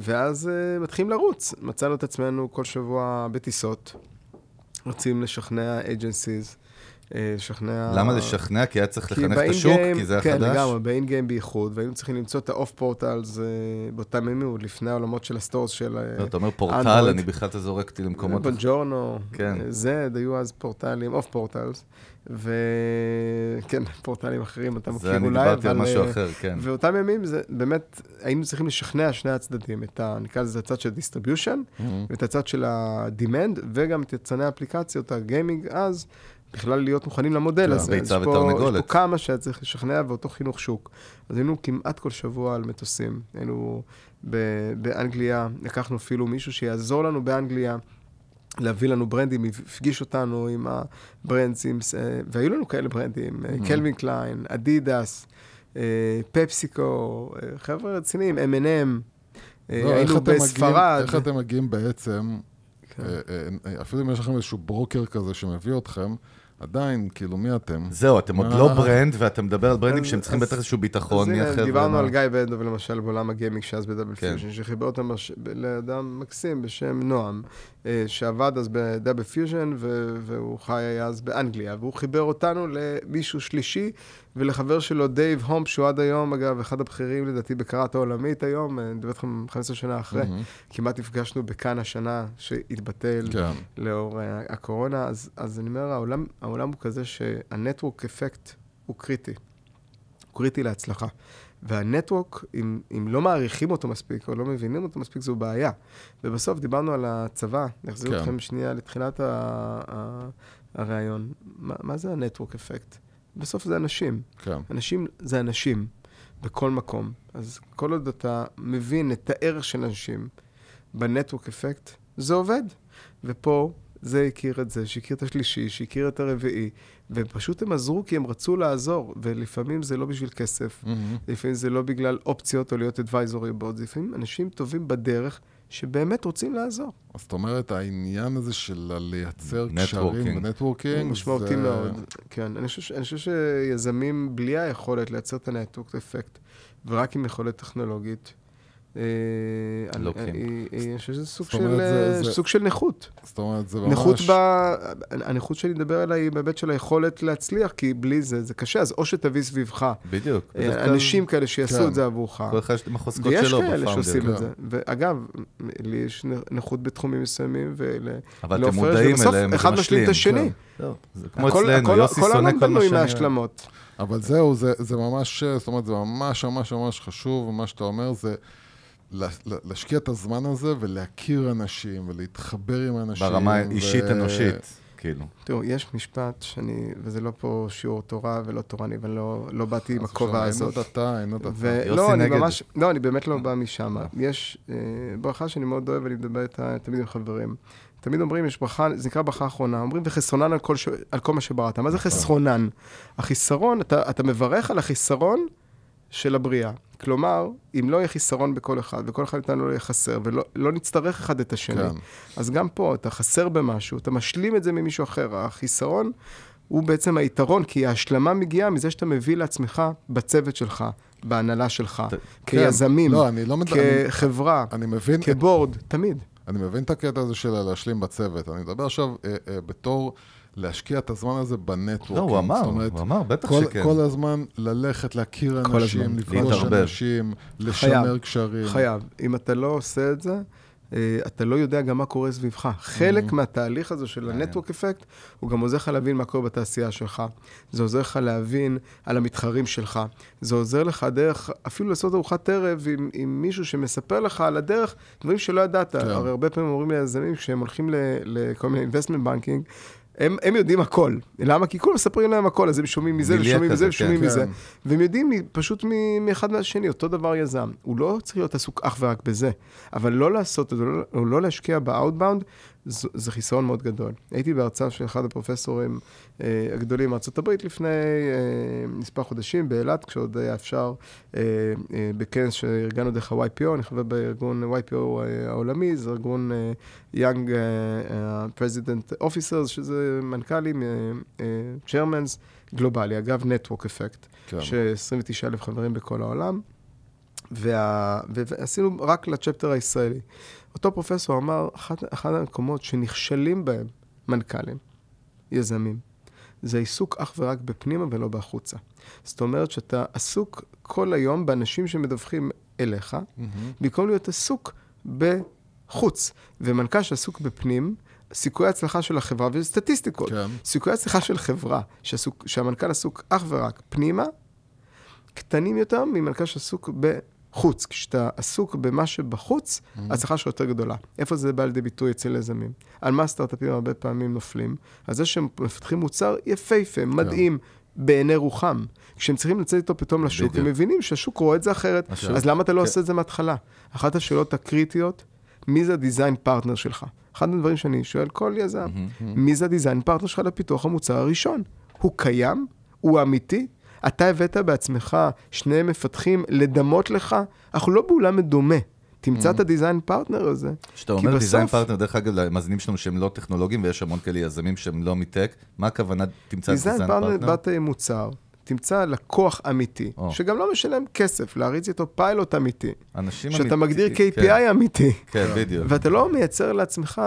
ואז מתחילים לרוץ. מצאנו את עצמנו כל שבוע בטיסות. רוצים לשכנע agencies. לשכנע... למה לשכנע? כי היה צריך לחנך את השוק? כי זה היה כן, חדש? כן, לגמרי, ב in-game בייחוד, והיינו צריכים למצוא את ה off portals באותם ימים, עוד לפני העולמות של ה stores של אנדרואיד. לא, אתה אומר פורטל, אני בכלל אתה זורק אותי למקומות... בג'ורנו, כן. זד, היו אז פורטלים, off portals. וכן, פורטלים אחרים, אתה מכיר אולי, אבל... זה, אני דיברתי על משהו אחר, כן. ואותם ימים, זה באמת, היינו צריכים לשכנע שני הצדדים, את ה... נקרא לזה הצד של distribution, mm-hmm. ואת הצד של ה-demand, וגם את יצרני האפליקציות, ה gaming אז, בכלל להיות מוכנים למודל כן, הזה. ביצה ותרנגולת. יש פה כמה שהיה צריך לשכנע ואותו חינוך שוק. אז היינו כמעט כל שבוע על מטוסים. היינו באנגליה, לקחנו אפילו מישהו שיעזור לנו באנגליה. להביא לנו ברנדים, הפגיש אותנו עם הברנדים, והיו לנו כאלה ברנדים, mm-hmm. קלווין קליין, אדידס, פפסיקו, חבר'ה רציניים, M&M, היינו בספרד. איך אתם מגיעים בעצם, כן. אפילו אם יש לכם איזשהו ברוקר כזה שמביא אתכם, עדיין, כאילו, מי אתם? זהו, אתם עוד לא ברנד, ואתה מדבר על ברנדים שהם צריכים בטח איזשהו ביטחון. אז הנה, דיברנו על גיא בנדוב, למשל, בעולם הגיימינג שאז בדאבל פיוז'ן, שחיבר אותם לאדם מקסים בשם נועם, אה, שעבד אז בדאבל פיוז'ן, והוא חי אז באנגליה, והוא חיבר אותנו למישהו שלישי, ולחבר שלו דייב הומפ, שהוא עד היום, אגב, אחד הבכירים לדעתי בקראת העולמית היום, אני מדבר איתכם 15 שנה אחרי, כמעט נפגשנו בכאן השנה, שהתבטל כן. לאור uh, הקורונה, אז, אז אני אומר, העולם, העולם הוא כזה שהנטוורק אפקט הוא קריטי. הוא קריטי להצלחה. והנטוורק, אם, אם לא מעריכים אותו מספיק, או לא מבינים אותו מספיק, זו בעיה. ובסוף דיברנו על הצבא, נחזיר כן. אתכם שנייה לתחילת הרעיון. מה, מה זה הנטוורק אפקט? בסוף זה אנשים. כן. אנשים זה אנשים בכל מקום. אז כל עוד אתה מבין את הערך של אנשים ב network effect, זה עובד. ופה זה הכיר את זה, שהכיר את השלישי, שהכיר את הרביעי, ופשוט הם עזרו כי הם רצו לעזור, ולפעמים זה לא בשביל כסף, mm-hmm. לפעמים זה לא בגלל אופציות או להיות advisory board, לפעמים אנשים טובים בדרך שבאמת רוצים לעזור. אז זאת אומרת, העניין הזה של לייצר קשרים ו networking, הוא משמעותי זה... מאוד. כן, אני חושב, אני חושב שיזמים בלי היכולת לייצר את הנטוורק אפקט, ורק עם יכולת טכנולוגית, אה, לא כן. אני חושב שזה סוג של נכות. זאת אומרת, זה ממש... נכות ב... הנכות שאני מדבר עליה היא בהיבט של היכולת להצליח, כי בלי זה, זה קשה. אז או שתביא סביבך. בדיוק. אה, אנשים כאלה שיעשו את כן. זה עבורך. כל אחד יש את החוזקות שלו בפאונדר. ויש כאלה שעושים את זה. ואגב, לי יש נכות בתחומים מסוימים, אבל אתם מודעים אליהם, וזה אחד משלים את השני. זה כמו אצלנו, יוסי שונא כל מה שאני... אבל זהו, זה ממש, זאת אומרת, זה ממש ממש ממש חשוב, מה שאתה אומר זה... להשקיע את הזמן הזה ולהכיר אנשים ולהתחבר עם אנשים. ברמה אישית ו... אנושית, כאילו. תראו, יש משפט שאני, וזה לא פה שיעור תורה ולא תורני, ואני לא, לא באתי עם הכובע הזאת. אין עוד אתה, אין עוד אתה. לא, אני ממש, לא, אני באמת לא בא משם. יש אה, ברכה שאני מאוד אוהב, ואני מדבר איתה תמיד עם חברים. תמיד אומרים, יש ברכה, זה נקרא ברכה אחרונה, אומרים וחסרונן על כל, ש... על כל מה שבראת. מה זה נכון. חסרונן? החיסרון, אתה, אתה מברך על החיסרון של הבריאה. כלומר, אם לא יהיה חיסרון בכל אחד, וכל אחד איתנו לא יהיה חסר, ולא לא נצטרך אחד את השני, כן. אז גם פה, אתה חסר במשהו, אתה משלים את זה ממישהו אחר. החיסרון הוא בעצם היתרון, כי ההשלמה מגיעה מזה שאתה מביא לעצמך בצוות שלך, בהנהלה שלך, ת... כיזמים, כן. לא, אני לא כחברה, אני מבין כבורד, את... תמיד. אני מבין את הקטע הזה של להשלים בצוות. אני מדבר עכשיו אה, אה, בתור... להשקיע את הזמן הזה בנטוורקינג. לא, הוא אמר, אומרת, הוא אמר, בטח כל, שכן. כל הזמן ללכת, להכיר אנשים, לפגוש אנשים, לשמר קשרים. חייב. אם אתה לא עושה את זה, אה, אתה לא יודע גם מה קורה סביבך. חלק מהתהליך הזה של הנטוורק אפקט, הוא גם עוזר לך להבין מה קורה בתעשייה שלך. זה עוזר לך להבין על המתחרים שלך. זה עוזר לך דרך, אפילו לעשות ארוחת ערב עם, עם מישהו שמספר לך על הדרך, דברים שלא ידעת. כן. הרי הרבה פעמים אומרים ליזמים, כשהם הולכים ל- לכל מיני investment banking, הם, הם יודעים הכל. למה? כי כולם מספרים להם הכל, אז הם שומעים מזה, ושומעים מזה, ושומעים כן. מזה. והם יודעים פשוט מאחד מהשני, אותו דבר יזם. הוא לא צריך להיות עסוק אך ורק בזה, אבל לא לעשות את זה, לא- או לא להשקיע באאוטבאונד, זה חיסרון מאוד גדול. הייתי בהרצאה של אחד הפרופסורים אה, הגדולים מארצות הברית לפני אה, מספר חודשים באילת, כשעוד היה אפשר, אה, אה, בכנס שארגנו דרך ה-YPO, אני חבר בארגון YPO אה, העולמי, זה ארגון אה, Young אה, אה, President Officers, שזה מנכ"לים, אה, אה, chairmans, גלובלי, אגב, Network Effect, כן. ש-29 אלף חברים בכל העולם, וה... ועשינו רק לצ'פטר הישראלי. אותו פרופסור אמר, אחד, אחד המקומות שנכשלים בהם מנכ"לים, יזמים, זה עיסוק אך ורק בפנימה ולא בחוצה. זאת אומרת שאתה עסוק כל היום באנשים שמדווחים אליך, מהמם. במקום להיות עסוק בחוץ. ומנכ"ל שעסוק בפנים, סיכויי ההצלחה של החברה, וזה סטטיסטיקות, כן. סיכויי ההצלחה של חברה שעסוק, שהמנכ"ל עסוק אך ורק פנימה, קטנים יותר ממנכ"ל שעסוק בחוץ. כשאתה עסוק במה שבחוץ, ההצלחה שלך יותר גדולה. איפה זה בא לידי ביטוי אצל יזמים? על מה סטארט-אפים הרבה פעמים נופלים? על זה שהם מפתחים מוצר יפהפה, מדהים. בעיני רוחם. כשהם צריכים לצאת איתו פתאום לשוק, בדיוק. הם מבינים שהשוק רואה את זה אחרת, עכשיו- אז למה אתה לא כן. עושה את זה מההתחלה? אחת השאלות הקריטיות, מי זה ה design partner שלך? אחד הדברים שאני שואל כל יזם, מי זה ה design partner שלך לפיתוח המוצר הראשון? הוא קיים? הוא אמיתי? אתה הבאת בעצמך שני מפתחים לדמות לך? אנחנו לא בעולם מדומה. תמצא את ה design partner הזה. כשאתה אומר דיזיין פרטנר, דרך אגב, למאזינים שלנו שהם לא טכנולוגיים, ויש המון כאלה יזמים שהם לא מ tech, מה הכוונה תמצא design design partner, partner? באת עם מוצר, תמצא לקוח אמיתי, או. שגם לא משלם כסף, להריץ איתו פיילוט אמיתי. אנשים שאתה אמיתי- מגדיר כן, KPI אמיתי. כן, בדיוק. ואתה לא מייצר לעצמך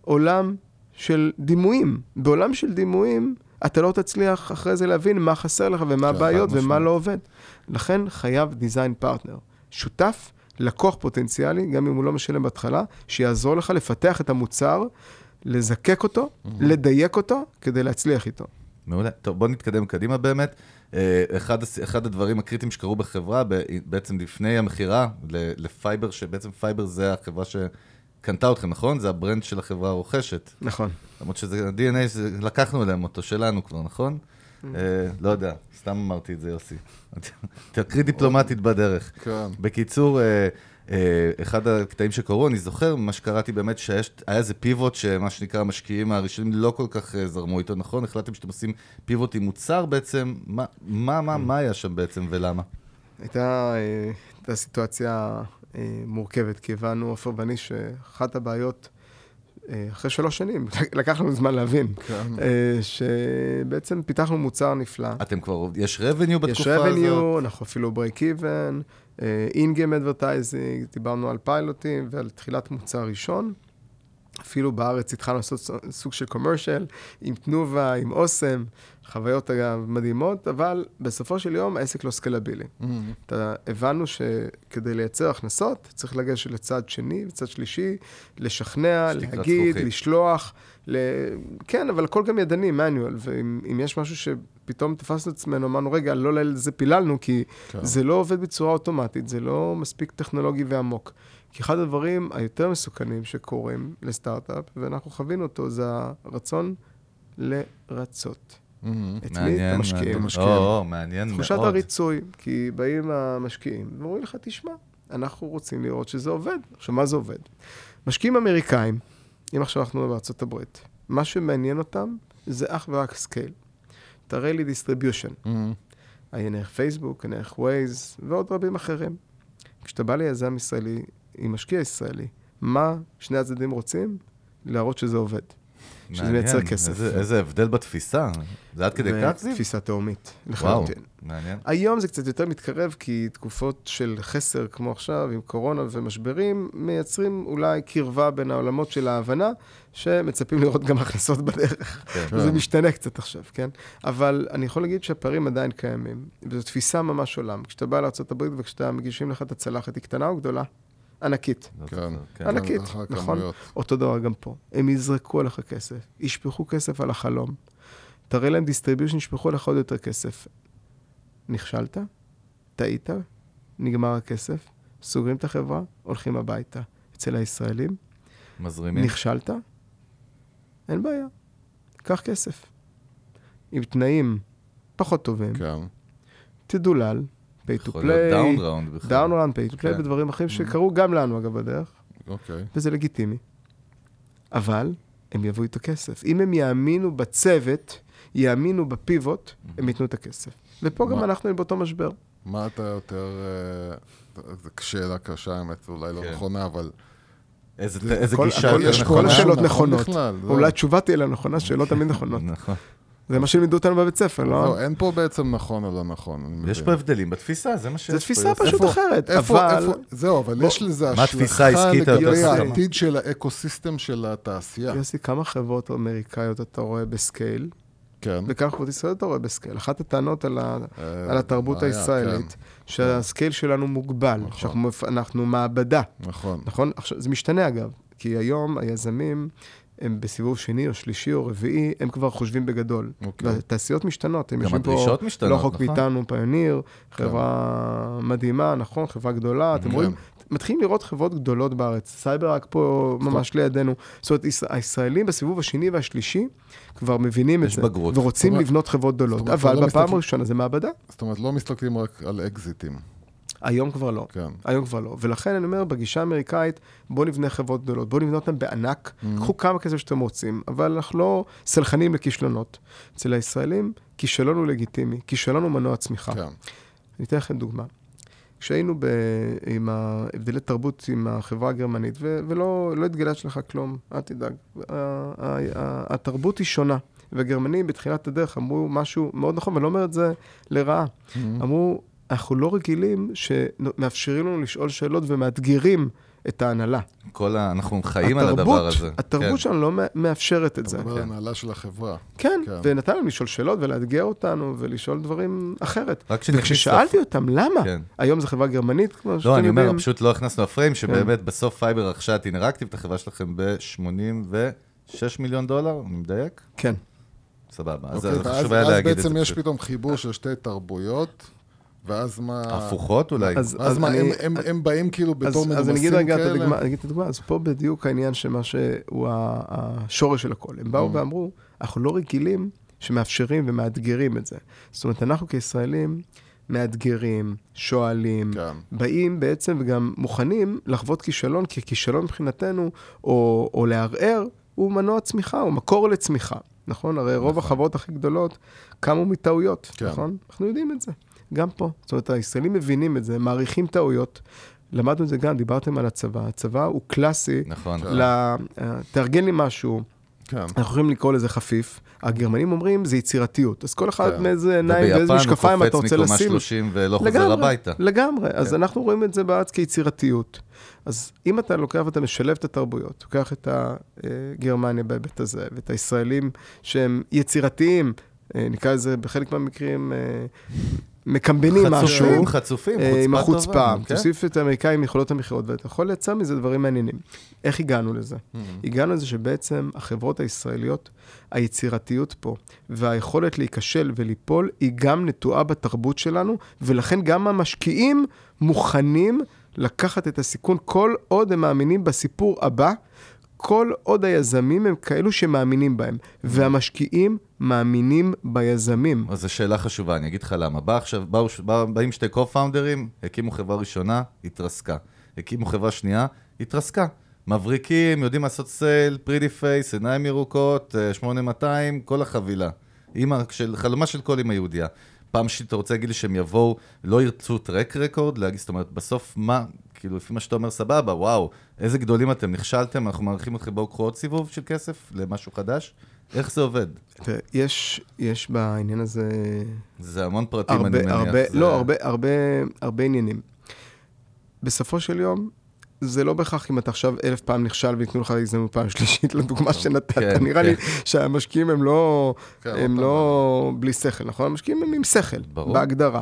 עולם של דימויים. בעולם של דימויים, אתה לא תצליח אחרי זה להבין מה חסר לך ומה כן, הבעיות ומה. לא עובד. לכן חייב design partner. שותף, לקוח פוטנציאלי, גם אם הוא לא משלם בהתחלה, שיעזור לך לפתח את המוצר, לזקק אותו, לדייק אותו, כדי להצליח איתו. מעולה. טוב, בוא נתקדם קדימה באמת. אה, אחד, אחד הדברים הקריטיים שקרו בחברה, בעצם לפני המכירה לפייבר, שבעצם פייבר זה החברה שקנתה אתכם, נכון? זה ה brand של החברה הרוכשת. נכון. למרות שזה ה-DNA, זה- לקחנו אליהם אותו, שלנו כבר, נכון? אה, לא יודע, סתם אמרתי את זה, יוסי. [LAUGHS] תקריא דיפלומטית בדרך. כן. בקיצור, אה, אה, אחד הקטעים שקרו, אני זוכר, מה שקראתי באמת, שהיה איזה pivot שמה שנקרא המשקיעים הראשונים לא כל כך זרמו איתו, נכון? החלטתם שאתם עושים pivot עם מוצר בעצם, מה, מה, מה, מה היה שם בעצם ולמה? הייתה, הייתה סיטואציה אה, מורכבת, כי הבנו, עופר ואני, שאחת הבעיות, אה, אחרי שלוש שנים, [LAUGHS] לקח לנו זמן להבין, כן. אה, שבעצם פיתחנו מוצר נפלא. אתם כבר, יש revenue בתקופה יש הזאת? revenue, אנחנו אפילו break even, אין-גיים advertising, דיברנו על פיילוטים ועל תחילת מוצר ראשון. אפילו בארץ התחלנו לעשות סוג של commercial, עם תנובה, עם אוסם, חוויות אגב מדהימות, אבל בסופו של יום העסק לא סקלבילי. מהמם. אתה, הבנו שכדי לייצר הכנסות, צריך לגשת לצד שני וצד שלישי, לשכנע, להגיד, זכוכית. לשלוח. ל... כן, אבל הכל גם ידני, manual, ואם אם יש משהו שפתאום תפסנו את עצמנו, אמרנו, רגע, לא לזה פיללנו, כי כן. זה לא עובד בצורה אוטומטית, זה לא מספיק טכנולוגי ועמוק. כי אחד הדברים היותר מסוכנים שקורים לסטארט-אפ, ואנחנו חווינו אותו, זה הרצון לרצות. את מי? את המשקיעים. המשקיעים. או, מעניין מאוד. תחושת הריצוי, כי באים המשקיעים ואומרים לך, תשמע, אנחנו רוצים לראות שזה עובד. עכשיו, מה זה עובד? משקיעים אמריקאים, אם עכשיו אנחנו בארצות הברית, מה שמעניין אותם זה אך ורק scale. תראה לי distribution. מהמם. עיין ערך פייסבוק, עיין ערך ווייז ועוד רבים אחרים. כשאתה בא ליזם ישראלי עם משקיע ישראלי, מה שני הצדדים רוצים? להראות שזה עובד. שזה. מייצר כסף. איזה, איזה הבדל בתפיסה. זה עד כדי כך, זיו? תפיסה תהומית, וואו, לחלוטין. מעניין. היום זה קצת יותר מתקרב, כי תקופות של חסר כמו עכשיו, עם קורונה ומשברים, מייצרים אולי קרבה בין העולמות של ההבנה, שמצפים לראות גם הכנסות בדרך. כן. זה משתנה קצת עכשיו, כן? אבל אני יכול להגיד שהפערים עדיין קיימים, וזו תפיסה ממש עולם. כשאתה בא לארה"ב וכשאתה מגישים לך את הצלחת, היא קטנה או גדולה? ענקית. כן. זוכר, כן. ענקית, אחר נכון? כמויות. אותו דבר גם פה. הם יזרקו עליך כסף, ישפכו כסף על החלום. תראה להם distribution, ישפכו עליך עוד יותר כסף. נכשלת, טעית, נגמר הכסף, סוגרים את החברה, הולכים הביתה. אצל הישראלים, מזרימים. נכשלת, אין בעיה, קח כסף. עם תנאים פחות טובים, כן. תדולל, pay to, יכול להיות down round בכלל. down round, pay to play, כן. בדברים אחרים שקרו גם לנו, אגב, בדרך. אוקיי. וזה לגיטימי. אבל הם יבואו את הכסף. אם הם יאמינו בצוות, יאמינו ב pivot, הם ייתנו את הכסף. ופה גם? אנחנו היינו באותו משבר. מה אתה יותר... אה, זו שאלה קשה, האמת, אולי לא כן. נכונה, אבל... איזה זה- איזה כל- גישה יותר יש- נכונה. כל השאלות נכון נכונות. בכלל, לא. אולי התשובה תהיה לה נכונה, שאלות תמיד נכונות. נכון. זה מה שלימדו אותנו בבית ספר, לא, לא? אין פה בעצם נכון או לא נכון. יש. פה הבדלים בתפיסה, זה מה שיש פה. זו תפיסה. פשוט אחרת, אבל... זהו, אבל יש לזה השלכה לגבי? העתיד של ה ecosystem של התעשייה. יוסי, כמה חברות אמריקאיות אתה רואה ב scale, כן. וכמה חברות ישראליות אתה רואה ב scale. אחת הטענות על ה- אה, על התרבות בעיה, הישראלית, שה scale שלנו מוגבל, נכון. שאנחנו אנחנו מעבדה. כן, נכון. נכון? עכשיו, זה משתנה אגב, כי היום היזמים הם בסיבוב שני או שלישי או רביעי, הם כבר חושבים בגדול. אוקיי. והתעשיות משתנות, הם יושבים פה משתנות, לא רחוק נכון? מאיתנו, Payoneer, חברה מדהימה, נכון? חברה גדולה, אתם כן. רואים? מתחילים לראות חברות גדולות בארץ, CyberArk פה ממש לידינו. זאת אומרת, יש- הישראלים בסיבוב השני והשלישי כבר מבינים את זה, בגרות. ורוצים אומרת- לבנות חברות גדולות, אומרת, אבל לא בפעם הראשונה זה מעבדה. זאת אומרת, לא מסתכלים רק על אקזיטים. היום כבר לא. כן. היום כבר לא. ולכן אני אומר, בגישה האמריקאית, בואו נבנה חברות גדולות, בואו נבנה אותן בענק, Mm-hmm. קחו כמה כסף שאתם רוצים, אבל אנחנו לא סלחנים לכישלונות. אצל הישראלים, כישלון הוא לגיטימי, כישלון הוא מנוע צמיחה. כן. אני אתן לכם דוגמה. כשהיינו ב... עם ההבדלי תרבות עם החברה הגרמנית, ו... ולא לא התגלש לך כלום, אל תדאג. התרבות היא שונה. והגרמנים בתחילת הדרך אמרו משהו מאוד נכון, ואני לא אומר את זה לרעה. Mm-hmm. אמרו, אנחנו לא רגילים שמאפשרים לנו לשאול שאלות ומאתגרים את ההנהלה. כל ה... אנחנו חיים על התרבות- הדבר הזה. התרבות כן. שלנו לא מא- מאפשרת את אתה זה. מדבר כן. על הנהלה של החברה. כן, כן. ונתן לנו לשאול שאלות ולאתגר אותנו ולשאול דברים אחרת. רק וכששאלתי אותם, למה? כן. היום זו חברה גרמנית, כמו שאתם לא, אני יודעים. אומר, פשוט לא הכנסנו ל frame, כן. שבאמת בסוף Fyber רכשה את Inneractive, את החברה שלכם ב-86 מיליון דולר, אני מדייק? כן. סבבה. אז אוקיי, חשוב היה להגיד את זה. בעצם יש. פתאום חיבור של שתי תרבויות, ואז מה... הפוכות אולי? אז- ואז מה, אני- הם- הם- הם באים כאילו בתור אז, מנומסים אז אני אגיד רגע את כאלה? הדוגמה, אני אגיד את הדוגמה, אז פה בדיוק העניין שמה שהוא השורש של הכל. הם באו Mm. ואמרו, אנחנו לא רגילים שמאפשרים ומאתגרים את זה. זאת אומרת, אנחנו כישראלים מאתגרים, שואלים, כן. באים בעצם וגם מוכנים לחוות כישלון, כי כישלון מבחינתנו, או, או לערער, הוא מנוע צמיחה, הוא מקור לצמיחה, נכון? הרי רוב החברות הכי גדולות קמו מטעויות, כן. נכון? אנחנו יודעים את זה, גם פה. זאת אומרת, הישראלים מבינים את זה, מעריכים טעויות. למדנו את זה גם, דיברתם על הצבא. הצבא הוא קלאסי, נכון. כן. ל... אה, תארגן לי משהו, כן. אנחנו יכולים לקרוא לזה חפיף. הגרמנים אומרים, זה יצירתיות. אז כל אחד כן. מאיזה עיניים ואיזה וביפן הוא משקפיים אתה קופץ רוצה מקומה לשים. 30 ולא חוזר לגמרי, הביתה. לגמרי. אז כן. אנחנו רואים את זה בארץ כיצירתיות. אז אם אתה לוקח ואתה משלב את התרבויות, לוקח את הגרמניה בהיבט הזה, ואת הישראלים שהם יצירתיים, אה, נקרא לזה בחלק מהמקרים, אה, מקמבנים משהו. חצופים, חצופים, אה, עם חוצפה החוצפה, טובה. כן? תוסיף את האמריקאים עם יכולות המכירות, ואתה יכול לייצר מזה דברים מעניינים. איך הגענו לזה? Mm-hmm. הגענו לזה שבעצם החברות הישראליות, היצירתיות פה, והיכולת להיכשל וליפול, היא גם נטועה בתרבות שלנו, ולכן גם המשקיעים מוכנים לקחת את הסיכון כל עוד הם מאמינים בסיפור הבא, כל עוד היזמים הם כאלו שמאמינים בהם, והמשקיעים מאמינים ביזמים. אז זו שאלה חשובה, אני אגיד לך למה. בא עכשיו, באו, בא, באים שתי קו-פאונדרים, הקימו חברה ראשונה, התרסקה. הקימו חברה שנייה, התרסקה. מבריקים, יודעים לעשות סייל, פרידי פייס, עיניים ירוקות, אה, 8200, כל החבילה. אימא של, חלומה של כל אימא יהודייה. פעם שלישית, אתה רוצה להגיד לי שהם יבואו, לא ירצו טרק רקורד? להגיד, זאת אומרת, בסוף מה, כאילו, לפי מה שאתה אומר, סבבה, וואו, איזה גדולים אתם, נכשלתם, אנחנו מעריכים אתכם, בואו קחו עוד סיבוב של כסף למשהו חדש? איך זה עובד? יש, יש בעניין הזה זה המון פרטים, אני הרבה, מניח. הרבה, זה... לא, הרבה, הרבה, הרבה עניינים. בסופו של יום, זה לא בהכרח אם אתה עכשיו אלף פעם נכשל וייתנו לך הזדמנות פעם שלישית, [LAUGHS] לדוגמה שנתת. כן, נראה כן. לי שהמשקיעים הם לא, כן, הם עוד לא בלי שכל, נכון? המשקיעים הם עם שכל, ברור. בהגדרה.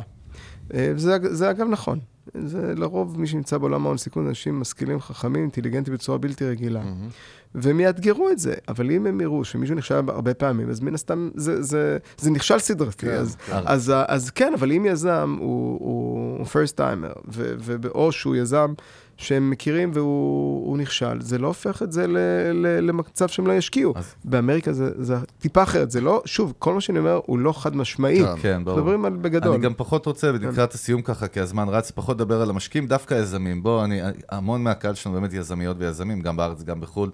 אה, זה, זה אגב נכון. זה לרוב מי שנמצא בעולם ההון סיכון, אנשים משכילים, חכמים, אינטליגנטים בצורה בלתי רגילה. מהמם. והם יאתגרו את זה, אבל אם הם יראו שמישהו נכשל הרבה פעמים, אז מן הסתם זה, זה, זה נכשל סדרתי. כן, אז, כן. אז, אז כן, אבל אם יזם הוא, הוא first timer, ו, ו, או שהוא יזם שהם מכירים והוא הוא נכשל, זה לא הופך את זה ל, ל, למצב שהם לא ישקיעו. אז- באמריקה זה, זה טיפה אחרת, זה לא, שוב, כל מה שאני אומר הוא לא חד משמעי. כן. כן, ברור. מדברים על בגדול. אני גם פחות רוצה, לקראת הסיום ככה, כי הזמן רץ, פחות לדבר על המשקיעים, דווקא יזמים. בוא, אני, המון מהקהל שלנו באמת יזמיות ויזמים, גם בארץ, גם בחו"ל.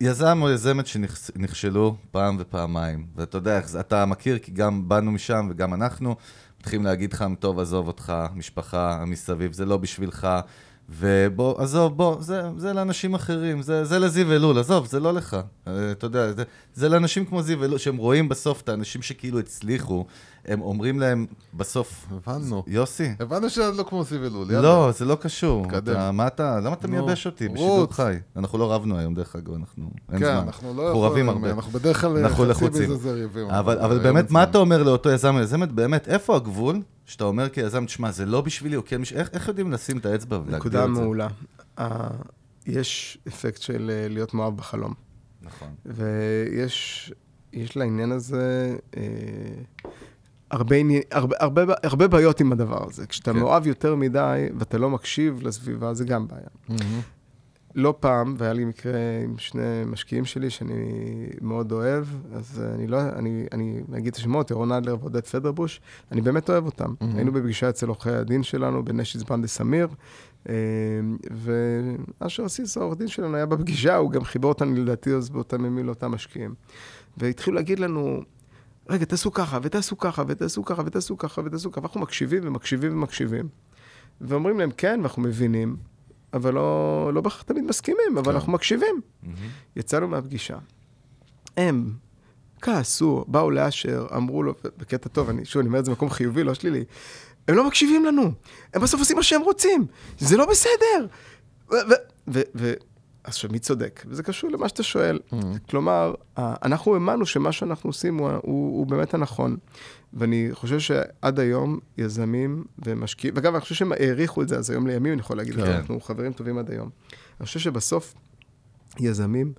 יזם או יזמת שנכשלו פעם ופעמיים. ואתה יודע, אתה מכיר, כי גם באנו משם וגם אנחנו, מתחילים להגיד לך, טוב, עזוב אותך, משפחה מסביב, זה לא בשבילך. ובוא, עזוב, בוא, זה, זה לאנשים אחרים, זה, זה לזיו אלול, עזוב, זה לא לך. אה, אתה יודע, זה, זה לאנשים כמו זיו אלול, שהם רואים בסוף את האנשים שכאילו הצליחו, הם אומרים להם בסוף, הבנו. יוסי, הבנו שזה לא כמו סיב אלול, יאללה. לא, זה לא קשור. תקדם. אתה, מה אתה, למה אתה מייבש אותי בשידור. חי? אנחנו לא רבנו היום, דרך אגב, אנחנו, אין כן, זמן. אנחנו לא אנחנו רבים יכולים, הרבה. אנחנו בדרך כלל חצי לחוצים. בזה זה ריבים. אבל, אבל באמת, אין מה. אתה אומר לאותו יזם יזמת? באמת, איפה הגבול שאתה אומר כיזם, תשמע, זה לא בשבילי, או כן, איך, איך יודעים לשים את האצבע ולהגדיר נקודה את זה? מעולה. אה, יש אפקט של אה, להיות מאוהב בחלום. נכון. ויש יש לעניין הזה אה, הרבה, הרבה, הרבה, הרבה בעיות עם הדבר הזה. כשאתה כן. מאוהב יותר מדי ואתה לא מקשיב לסביבה, זה גם בעיה. מהמם. לא פעם, והיה לי מקרה עם שני משקיעים שלי שאני מאוד אוהב, אז אני לא, אני, אני אגיד את השמות, ירון אדלר ועודד פדרבוש, אני באמת אוהב אותם. Mhm. היינו בפגישה אצל עורכי הדין שלנו, בנשיץ בנדה סמיר, אה, ואשר אסיס, העורך דין שלנו, היה בפגישה, הוא גם חיבר אותנו לדעתי אז באותם ימים לאותם משקיעים. והתחילו להגיד לנו, רגע, תעשו ככה, ותעשו ככה, ותעשו ככה, ותעשו ככה, ותעשו ככה, ואנחנו מקשיבים ומקשיבים ומקשיבים. ואומרים להם, כן, ואנחנו מבינים, אבל לא, לא בהכרח תמיד מסכימים, אבל כן. אנחנו מקשיבים. מהמם. יצאנו מהפגישה. הם כעסו, באו לאשר, אמרו לו, בקטע טוב, אני, שוב, אני אומר את זה במקום חיובי, לא שלילי, הם לא מקשיבים לנו, הם בסוף עושים מה שהם רוצים, זה לא בסדר. ו, ו, ו אז עכשיו, מי צודק? וזה קשור למה שאתה שואל. מהמם. כלומר, אנחנו האמנו שמה שאנחנו עושים הוא, הוא, הוא באמת הנכון. ואני חושב שעד היום יזמים ומשקיעים, ואגב, אני חושב שהם העריכו את זה, אז היום לימים אני יכול להגיד כן. אנחנו חברים טובים עד היום. אני חושב שבסוף, יזמים,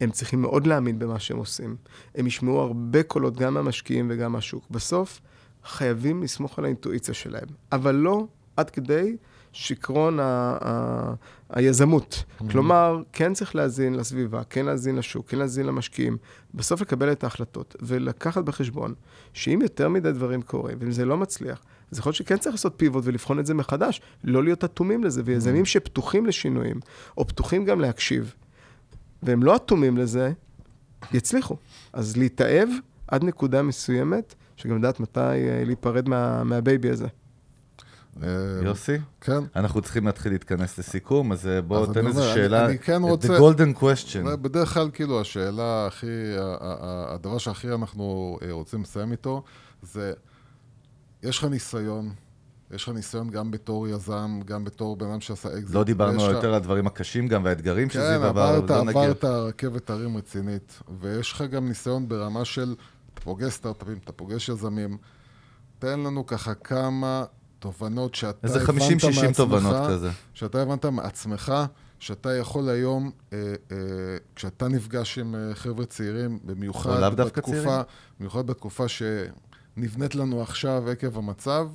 הם צריכים מאוד להאמין במה שהם עושים. הם ישמעו הרבה קולות, גם מהמשקיעים וגם מהשוק. בסוף, חייבים לסמוך על האינטואיציה שלהם, אבל לא עד כדי שיכרון ה- ה- היזמות. כלומר, כן צריך להאזין לסביבה, כן להאזין לשוק, כן להאזין למשקיעים, בסוף לקבל את ההחלטות ולקחת בחשבון שאם יותר מדי דברים קורים, ואם זה לא מצליח, אז יכול להיות שכן צריך לעשות פיבוט ולבחון את זה מחדש, לא להיות אטומים לזה, ויזמים שפתוחים לשינויים, או פתוחים גם להקשיב, והם לא אטומים לזה, יצליחו. אז להתאהב עד נקודה מסוימת, שגם לדעת מתי אה, להיפרד מה, מהבייבי הזה. אה, יוסי, כן. אנחנו צריכים להתחיל להתכנס לסיכום, אז אה, בוא אז תן אומר, שאלה. אני- כן The רוצה- golden question. בדרך כלל, כאילו, השאלה הכי, הדבר שהכי אנחנו אה, רוצים לסיים איתו, זה, יש לך ניסיון, יש לך ניסיון גם בתור יזם, גם בתור בן אדם שעשה אקזיט. לא דיברנו יותר על הדברים הקשים גם והאתגרים כן, שזיו עבר, לא נגיע. עברת רכבת הרים רצינית, ויש לך גם ניסיון ברמה של, אתה פוגש סטארט-אפים, אתה פוגש יזמים, תן לנו ככה כמה תובנות שאתה איזה הבנת 50-60 מעצמך, תובנות כזה. שאתה הבנת מעצמך, שאתה יכול היום, אה, אה, כשאתה נפגש עם אה, חבר'ה צעירים, במיוחד בתקופה. במיוחד בתקופה שנבנית לנו עכשיו עקב המצב,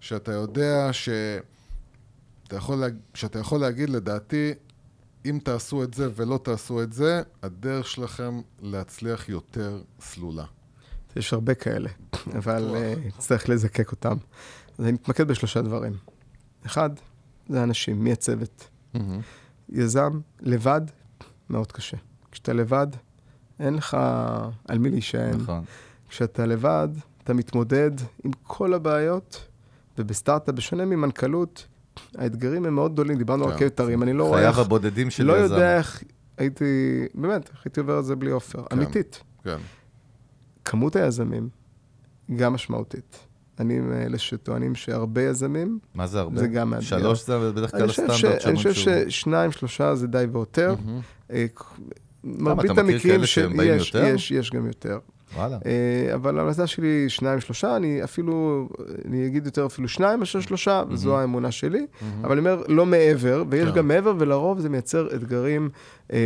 שאתה יודע ש... אתה יכול, להג... שאתה יכול להגיד, לדעתי, אם תעשו את זה ולא תעשו את זה, הדרך שלכם להצליח יותר סלולה. יש הרבה כאלה, אבל. אה, נצטרך לזקק אותם. אז אני מתמקד בשלושה דברים. אחד, זה אנשים, מי הצוות. יזם, לבד, מאוד קשה. כשאתה לבד, אין לך על מי להישען. נכון. כשאתה לבד, אתה מתמודד עם כל הבעיות, ובסטארט-אפ, בשונה ממנכ"לות, האתגרים הם מאוד גדולים. דיברנו על כן. הרים, אני לא רואה חייו איך, הבודדים של לא יזם. יודע איך הייתי, באמת, איך הייתי עובר את זה בלי עופר. כן. אמיתית. כן. כמות היזמים גם משמעותית. אני מאלה שטוענים שהרבה יזמים, מה זה הרבה? זה גם מאתגר. שלוש זה בדרך כלל הסטנדרט ש... אני חושב ששניים, שלושה זה די והותר. מהמם. אה, מרבית המקרים שיש? יש, יש גם יותר. וואלה. אה, אבל ההמלצה שלי שניים, שלושה, אני אפילו, אני אגיד יותר אפילו שניים מאשר שלושה, וזו האמונה שלי. אבל אני אומר, לא מעבר, ויש כן. גם מעבר, ולרוב זה מייצר אתגרים אה,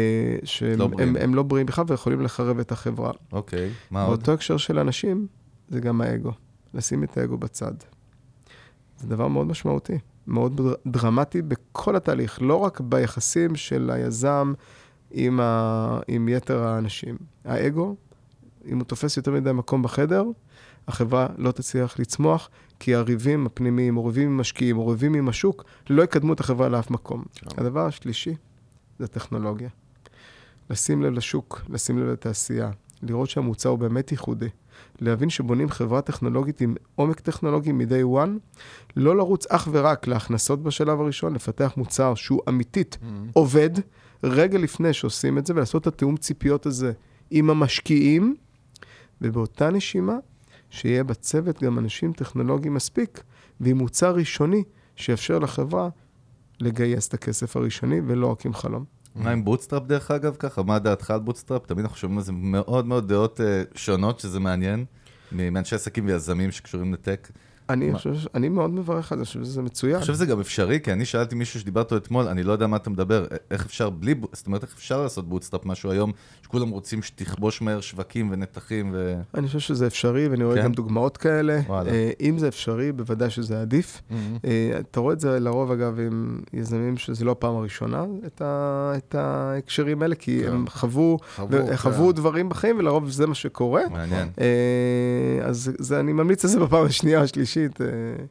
שהם לא בריאים. הם- הם לא בריאים בכלל ויכולים לחרב את החברה. אוקיי, מה עוד? באותו הקשר של אנשים, זה גם האגו. לשים את האגו בצד. זה דבר מאוד משמעותי, מאוד דר- דרמטי בכל התהליך, לא רק ביחסים של היזם עם, ה... עם יתר האנשים. האגו, אם הוא תופס יותר מדי מקום בחדר, החברה לא תצליח לצמוח, כי הריבים הפנימיים, או ריבים עם משקיעים, או ריבים עם השוק, לא יקדמו את החברה לאף מקום. כן. הדבר השלישי זה טכנולוגיה. לשים לב לשוק, לשים לב לתעשייה, לראות שהמוצר הוא באמת ייחודי, להבין שבונים חברה טכנולוגית עם עומק טכנולוגי מ-day one, לא לרוץ אך ורק להכנסות בשלב הראשון, לפתח מוצר שהוא אמיתית עובד, רגע לפני שעושים את זה, ולעשות את התיאום ציפיות הזה עם המשקיעים, ובאותה נשימה, שיהיה בצוות גם אנשים טכנולוגיים מספיק, ועם מוצר ראשוני שיאפשר לחברה לגייס את הכסף הראשוני, ולא רק עם חלום. מה עם bootstrap דרך אגב ככה? מה דעתך על bootstrap? תמיד אנחנו שומעים על זה מאוד מאוד דעות אה, שונות, שזה מעניין, מאנשי עסקים ויזמים שקשורים ל tech. אני? חושב, אני מאוד מברך על זה, שזה מצוין. אני חושב שזה גם אפשרי, כי אני שאלתי מישהו שדיברת איתו אתמול, אני לא יודע מה אתה מדבר, איך אפשר בלי, זאת אומרת, איך אפשר לעשות bootstrap משהו היום, שכולם רוצים שתכבוש מהר שווקים ונתחים ו... אני חושב שזה אפשרי, ואני רואה כן? גם דוגמאות כאלה. וואלה. אה, אם זה אפשרי, בוודאי שזה עדיף. אה, אתה רואה את זה לרוב, אגב, עם יזמים שזה לא הפעם הראשונה, את, ה, את ההקשרים האלה, כי כן. הם חוו, חוו, ו- חוו כן. דברים בחיים, ולרוב זה מה שקורה. מעניין. אה, אז זה, אני ממליץ על זה בפעם השנייה או השלישית, אה,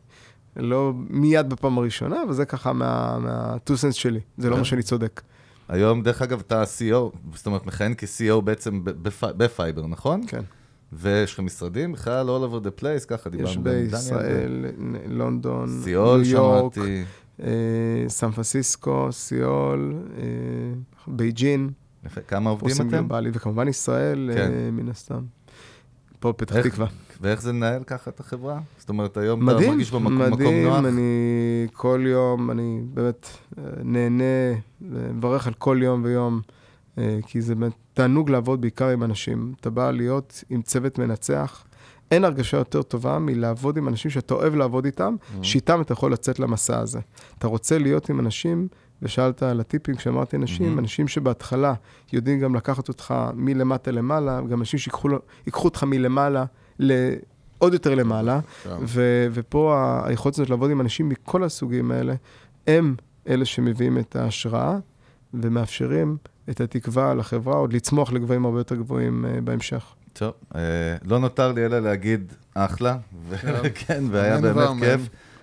לא מיד בפעם הראשונה, אבל זה ככה מה- מה- two cents שלי. זה לא כן. מה שאני צודק. היום, דרך אגב, אתה CEO, זאת אומרת, מכהן כ-CEO בעצם ב Fyber, נכון? כן. ויש לך משרדים בכלל all over the place, ככה דיברנו. יש. בישראל, לונדון, ניו יורק. אה, סן פרנסיסקו, סיול, אה, בייג'ין. כמה עובדים אתם? גלובלי, וכמובן ישראל, כן. מן הסתם. פה פתח תקווה. ואיך זה לנהל ככה את החברה? זאת אומרת, היום אתה מדהים, מרגיש במקום מקום נוח? מדהים, אני כל יום, אני באמת אה, נהנה, ומברך על כל יום ויום, אה, כי זה באמת תענוג לעבוד בעיקר עם אנשים. אתה בא להיות עם צוות מנצח. אין הרגשה יותר טובה מלעבוד עם אנשים שאתה אוהב לעבוד איתם, שאיתם אתה יכול לצאת למסע הזה. אתה רוצה להיות עם אנשים, ושאלת על הטיפים כשאמרתי אנשים, Mhm. אנשים שבהתחלה יודעים גם לקחת אותך מלמטה למעלה, גם אנשים שיקחו אותך מלמעלה לעוד יותר למעלה. כן. ו- ופה היכולת הזאת לעבוד עם אנשים מכל הסוגים האלה, הם אלה שמביאים את ההשראה ומאפשרים את התקווה לחברה עוד לצמוח לגבהים הרבה יותר גבוהים אה, בהמשך. טוב, אה, לא נותר לי אלא להגיד אחלה, ו- כן, [LAUGHS] והיה באמת. כיף.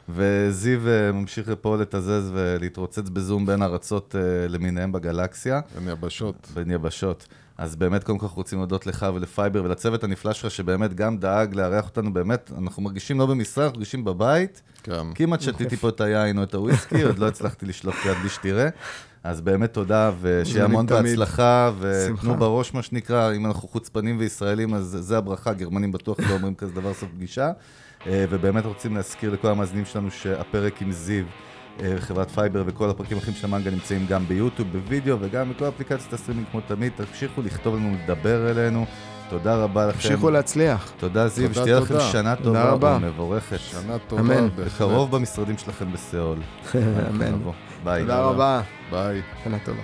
וזיו אה, ממשיך פה לתזז ולהתרוצץ בזום בין ארצות אה, למיניהם בגלקסיה, אין יבשות. בין יבשות. אז באמת, קודם כל אנחנו רוצים להודות לך ול Fyber ולצוות הנפלא שלך, שבאמת גם דאג לארח אותנו, באמת, אנחנו מרגישים לא במשרד, אנחנו מרגישים בבית. כן. כמעט שתיתי פה את היין או את הוויסקי, עוד לא הצלחתי לשלוף יד בלי שתראה. אז באמת תודה, ושיהיה המון. בהצלחה, ותנו. בראש, מה שנקרא, אם אנחנו חוצפנים וישראלים, אז זה הברכה, גרמנים בטוח לא אומרים כזה דבר סוף פגישה. אה, ובאמת רוצים להזכיר לכל המאזינים שלנו שהפרק עם זיו, אה, חברת Fyber וכל הפרקים האחרים של המנגל נמצאים גם ביוטיוב, בווידאו, וגם בכל אפליקציות הסטרימינג כמו תמיד. תמשיכו לכתוב לנו, לדבר אלינו. תודה רבה לכם. תמשיכו להצליח. תודה זיו, תודה, שתהיה לכם. שנה תודה טובה רבה. ומבורכת. שנה טובה. אמן. בקרוב במשרדים שלכם בסיאול. [LAUGHS] אמן. ביי. תודה רבה. ביי. שנה טובה.